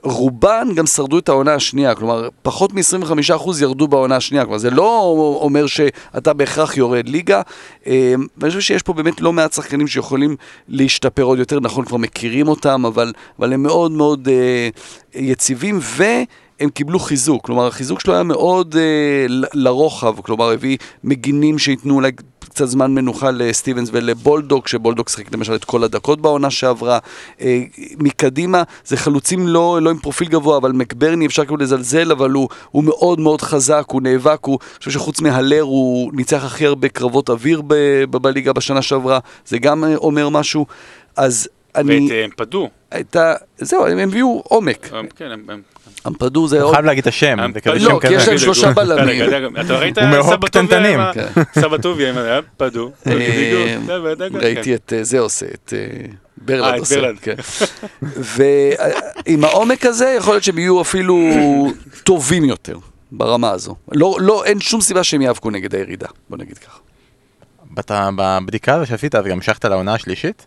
רובן גם שרדו את העונה השנייה, כלומר, פחות מ-25% ירדו בעונה השנייה, כלומר, זה לא אומר שאתה בהכרח יורד ליגה, אה, ואני חושב שיש פה באמת לא מעט שחקנים שיכולים להשתפר עוד יותר, נכון, כבר מכירים אותם, אבל, אבל הם מאוד מאוד אה, יציבים, והם קיבלו חיזוק, כלומר, החיזוק שלו היה מאוד אה, לרוחב, כלומר, הביא מגינים שייתנו אולי קצת זמן מנוחה לסטיבנס ולבולדוק, שבולדוק שיחק למשל את כל הדקות בעונה שעברה. אה, מקדימה זה חלוצים לא, לא עם פרופיל גבוה, אבל מקברני אפשר כאילו לזלזל, אבל הוא, הוא מאוד מאוד חזק, הוא נאבק, הוא, אני חושב שחוץ מהלר הוא ניצח הכי הרבה קרבות אוויר בליגה בשנה שעברה, זה גם אה, אומר משהו. אז אני, ואת אה, אמפדו. הייתה, זהו, הם הביאו עומק. כן, הם... הם- אמפדו זה הוא עוד... חייב להגיד את השם, לא, כי יש. להם שלושה בלמים. אתה ראית קטנטנים. עם כן. סבא טוביה עם ה... אמפדו. אה, כן. ראיתי את אה, זה עושה, את אה, אה, ברלד את עושה, ברלד. כן. ועם העומק הזה, יכול להיות שהם יהיו אפילו טובים יותר ברמה הזו. לא, לא, אין שום סיבה שהם יאבקו נגד הירידה, בוא נגיד ככה. אתה- בבדיקה הזו שעשית, אז גם המשכת לעונה השלישית?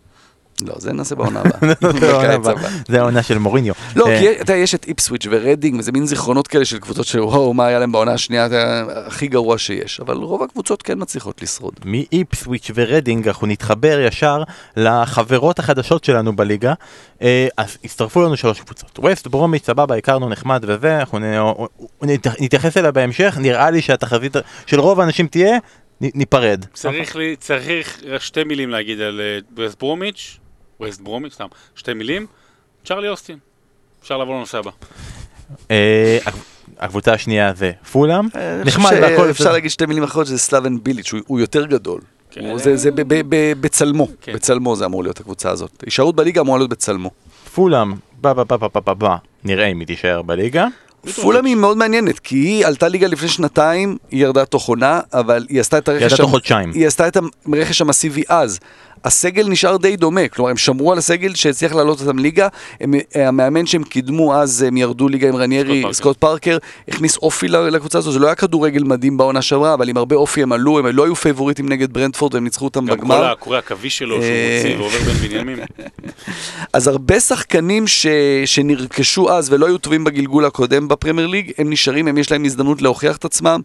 לא, זה נעשה בעונה הבאה. זה העונה בקיץ הבאה. הבא. זה העונה של מוריניו. לא, אה, כי אתה יודע, יש את איפסוויץ' ורדינג, וזה מין זיכרונות כאלה של קבוצות של וואו, מה היה להם בעונה השנייה, זה הכי גרוע שיש. אבל רוב הקבוצות כן מצליחות לשרוד. מאיפסוויץ' ורדינג אנחנו נתחבר ישר לחברות החדשות שלנו בליגה. אה, אז הצטרפו לנו שלוש קבוצות. ווסט ברומיץ' סבבה, הכרנו נחמד וזה, אנחנו נת- נתייחס אליה בהמשך, נראה לי שהתחזית של רוב האנשים תהיה, ניפרד. צריך לי, צריך שתי מילים להגיד על אה, ווסט ברומיץ', ווסט ברומיץ', סתם, שתי מילים, צ'רלי אוסטין. אפשר לעבור לנושא הבא. אה, הקב- הקבוצה השנייה זה פולאם, אני נחמד והכל בסדר. להגיד שתי מילים אחרות, שזה סלאבן ביליץ', הוא- יותר גדול. כן. זה זה ב- ב- ב- בצלמו, כן. בצלמו זה אמור להיות הקבוצה הזאת. הישארות בליגה אמורה להיות בצלמו. פולאם, בא בא בא בא בא בא בא, נראה אם היא תישאר בליגה. פולאם היא מאוד מעניינת, כי היא עלתה ליגה לפני שנתיים, היא ירדה תוך עונה, אבל היא עשתה את הרכש... ירדה תוך חודשיים. היא עשתה את הרכש המסיבי אז. הסגל נשאר די דומה, כלומר הם שמרו על הסגל שהצליח לעלות אותם ליגה, הם, המאמן שהם קידמו אז, הם ירדו ליגה עם רניירי, סקוט סקוט פארקר, הכניס אופי לקבוצה הזו, זה לא היה כדורגל מדהים בעונה שעברה, אבל עם הרבה אופי הם עלו, הם לא היו פייבוריטים נגד ברנטפורד, הם ניצחו אותם גם בגמר. כל הקורי עכביש שלו, שהוא אה, מוציא ועובר בין בנימין. אז הרבה שחקנים ש... שנרכשו אז ולא היו טובים בגלגול הקודם בפרמייר ליג, הם נשארים, הם יש להם הזדמנות להוכיח את עצמם.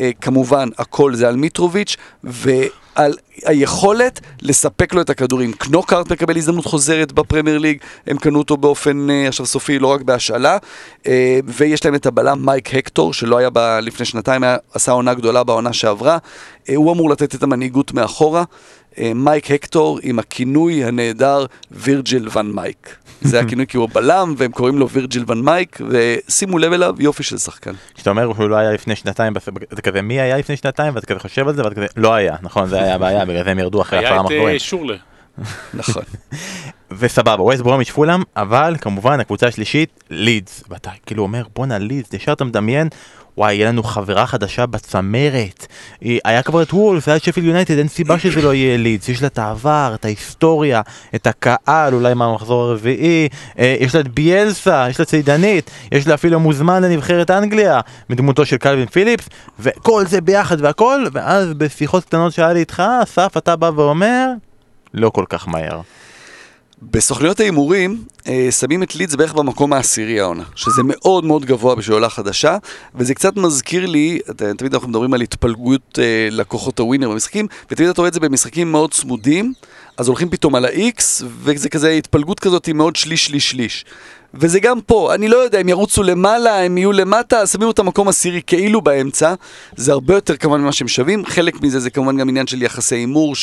אה, כמובן, הכל זה על מיטרוביץ', על היכולת לספק לו את הכדורים. קנוקארט מקבל הזדמנות חוזרת בפרמייר ליג, הם קנו אותו באופן אה, עכשיו סופי, לא רק בהשאלה, אה, ויש להם את הבלם מייק הקטור, שלא היה לפני שנתיים, עשה עונה גדולה בעונה שעברה, אה, הוא אמור לתת את המנהיגות מאחורה. אה, מייק הקטור עם הכינוי הנהדר וירג'יל ון מייק. זה הכינוי כי הוא בלם, והם קוראים לו וירג'יל ון מייק, ושימו לב אליו, יופי של שחקן. כשאתה אומר שהוא לא היה לפני שנתיים, זה כזה מי היה לפני שנתיים, ואתה כזה חושב על זה, ואתה כזה לא היה, נכון, זה היה הבעיה, בגלל זה הם ירדו אחרי היה הפעם את האחרונה. אה, שורלה. נכון. וסבבה, ווסט ברומיץ' פולאם, אבל כמובן הקבוצה השלישית, לידס. ואתה כאילו אומר, בואנה לידס, ישר אתה מדמיין, וואי, יהיה לנו חברה חדשה בצמרת. היא- היה כבר את וולף, היה את שפיל יונייטד, אין סיבה שזה לא יהיה לידס. יש לה את העבר, את ההיסטוריה, את הקהל, אולי מהמחזור הרביעי, אה, יש לה את ביאלסה, יש לה צידנית, יש לה אפילו מוזמן לנבחרת אנגליה, מדמותו של קלווין פיליפס, וכל זה ביחד והכל, ואז בשיחות קטנות שהיה לי איתך, אסף, אתה בא ואומר, לא כל כך מהר. בסוכניות ההימורים אה, שמים את לידס בערך במקום העשירי העונה, שזה מאוד מאוד גבוה בשביל עולה חדשה, וזה קצת מזכיר לי, תמיד אנחנו מדברים על התפלגות אה, לקוחות הווינר במשחקים, ותמיד אתה רואה את זה במשחקים מאוד צמודים, אז הולכים פתאום על ה-X, וזה כזה התפלגות כזאת היא מאוד שליש, שליש, שליש. וזה גם פה, אני לא יודע, הם ירוצו למעלה, הם יהיו למטה, שמים אותם מקום עשירי כאילו באמצע, זה הרבה יותר כמובן ממה שהם שווים, חלק מזה זה כמובן גם עניין של יחסי הימור,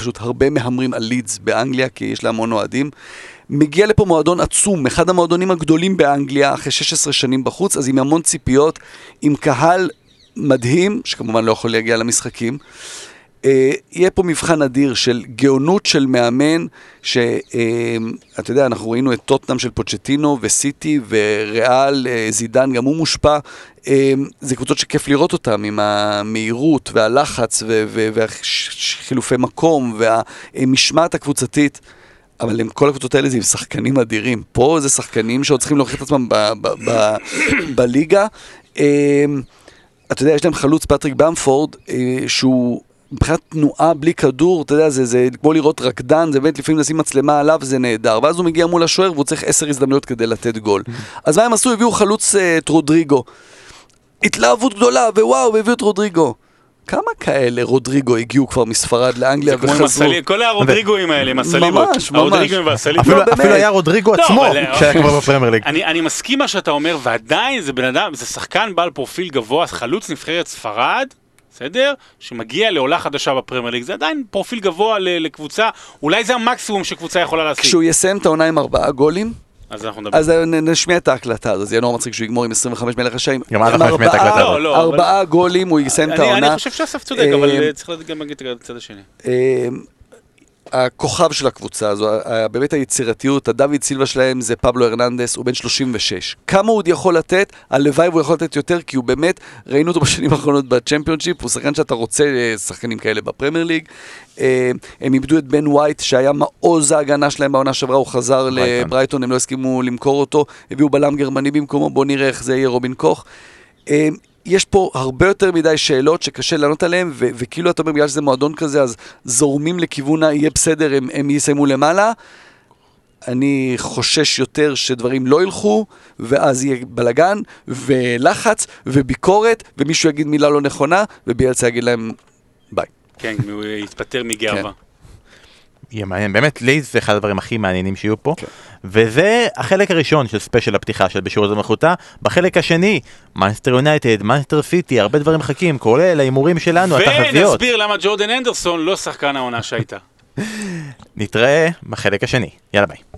שפשוט הרבה מהמרים על לידס באנגליה, כי יש לה המון אוהדים. מגיע לפה מועדון עצום, אחד המועדונים הגדולים באנגליה, אחרי 16 שנים בחוץ, אז עם המון ציפיות, עם קהל מדהים, שכמובן לא יכול להגיע למשחקים. אה, יהיה פה מבחן אדיר של גאונות של מאמן, שאתה יודע, אנחנו ראינו את טוטנאם של פוצ'טינו וסיטי וריאל, אה, זידן, גם הוא מושפע. אה, זה קבוצות שכיף לראות אותן עם המהירות והלחץ ו- ו- והחילופי מקום והמשמעת הקבוצתית. אבל עם כל הקבוצות האלה זה עם שחקנים אדירים. פה זה שחקנים שעוד צריכים להוכיח את עצמם בליגה. אה, אתה יודע, יש להם חלוץ פטריק במפורד, אה, שהוא מבחינת תנועה בלי כדור, אתה יודע, זה, זה כמו לראות רקדן, זה באמת לפעמים לשים מצלמה עליו, זה נהדר. ואז הוא מגיע מול השוער והוא צריך עשר הזדמנויות כדי לתת גול. אז מה הם עשו? הביאו חלוץ אה, את רודריגו. התלהבות גדולה, ווואו, והביאו את רודריגו. כמה כאלה רודריגו הגיעו כבר מספרד לאנגליה וחזרו? הסלי- כל הרודריגואים האלה עם הסליבות. ממש, ממש. הרודריגואים והסליבות. אפילו, באמת. אפילו היה רודריגו לא, עצמו, שהיה כבר בפרמייר ליג. אני, אני מסכים מה שאתה אומר, ועדיין זה בן אדם, זה שחקן בעל פרופיל גבוה, חלוץ נבחרת ספרד, בסדר? שמגיע לעולה חדשה בפרמייר ליג, זה עדיין פרופיל גבוה לקבוצה, אולי זה המקסימום שקבוצה יכולה להשיג. כשהוא יסיים את העונה עם ארבעה גולים, אז אנחנו נדבר. אז נ- נשמיע את ההקלטה הזאת, זה יהיה נורא מצחיק שהוא יגמור עם 25 מלך השעים. גם אנחנו נשמיע את ארבעה- ההקלטה הזאת. לא, לא, ארבעה גולים, הוא יסיים את אני, העונה. אני חושב שאסף צודק, אבל אה, אה, צריך גם להגיד את הצד השני. אה, הכוכב של הקבוצה הזו, באמת היצירתיות, הדוד סילבה שלהם זה פבלו הרננדס, הוא בן 36. כמה הוא עוד יכול לתת? הלוואי והוא יכול לתת יותר, כי הוא באמת, ראינו אותו בשנים האחרונות בצ'מפיונשיפ, הוא שחקן שאתה רוצה אה, שחקנים כאלה בפרמייר ליג. אה, הם איבדו את בן ווייט, שהיה מעוז ההגנה שלהם בעונה שעברה, הוא חזר ברייטון. לברייטון, הם לא הסכימו למכור אותו, הביאו בלם גרמני במקומו, בואו נראה איך זה יהיה רובין קוך. יש פה הרבה יותר מדי שאלות שקשה לענות עליהן, ו- וכאילו אתה אומר, בגלל שזה מועדון כזה, אז זורמים לכיוון ה-יהיה בסדר, הם, הם יסיימו למעלה. אני חושש יותר שדברים לא ילכו, ואז יהיה בלאגן, ולחץ, וביקורת, ומישהו יגיד מילה לא נכונה, וביאלצה יגיד להם ביי. כן, הוא יתפטר מגאווה. יהיה מעניין, באמת לידס זה אחד הדברים הכי מעניינים שיהיו פה, כן. וזה החלק הראשון של ספיישל הפתיחה של בשיעור זמחותה, בחלק השני, מנצ'סטר יונייטד, מנצ'סטר סיטי, הרבה דברים מחכים, כולל ההימורים שלנו, התחזיות. ונסביר למה ג'ורדן אנדרסון לא שחקן העונה שהייתה. נתראה בחלק השני, יאללה ביי.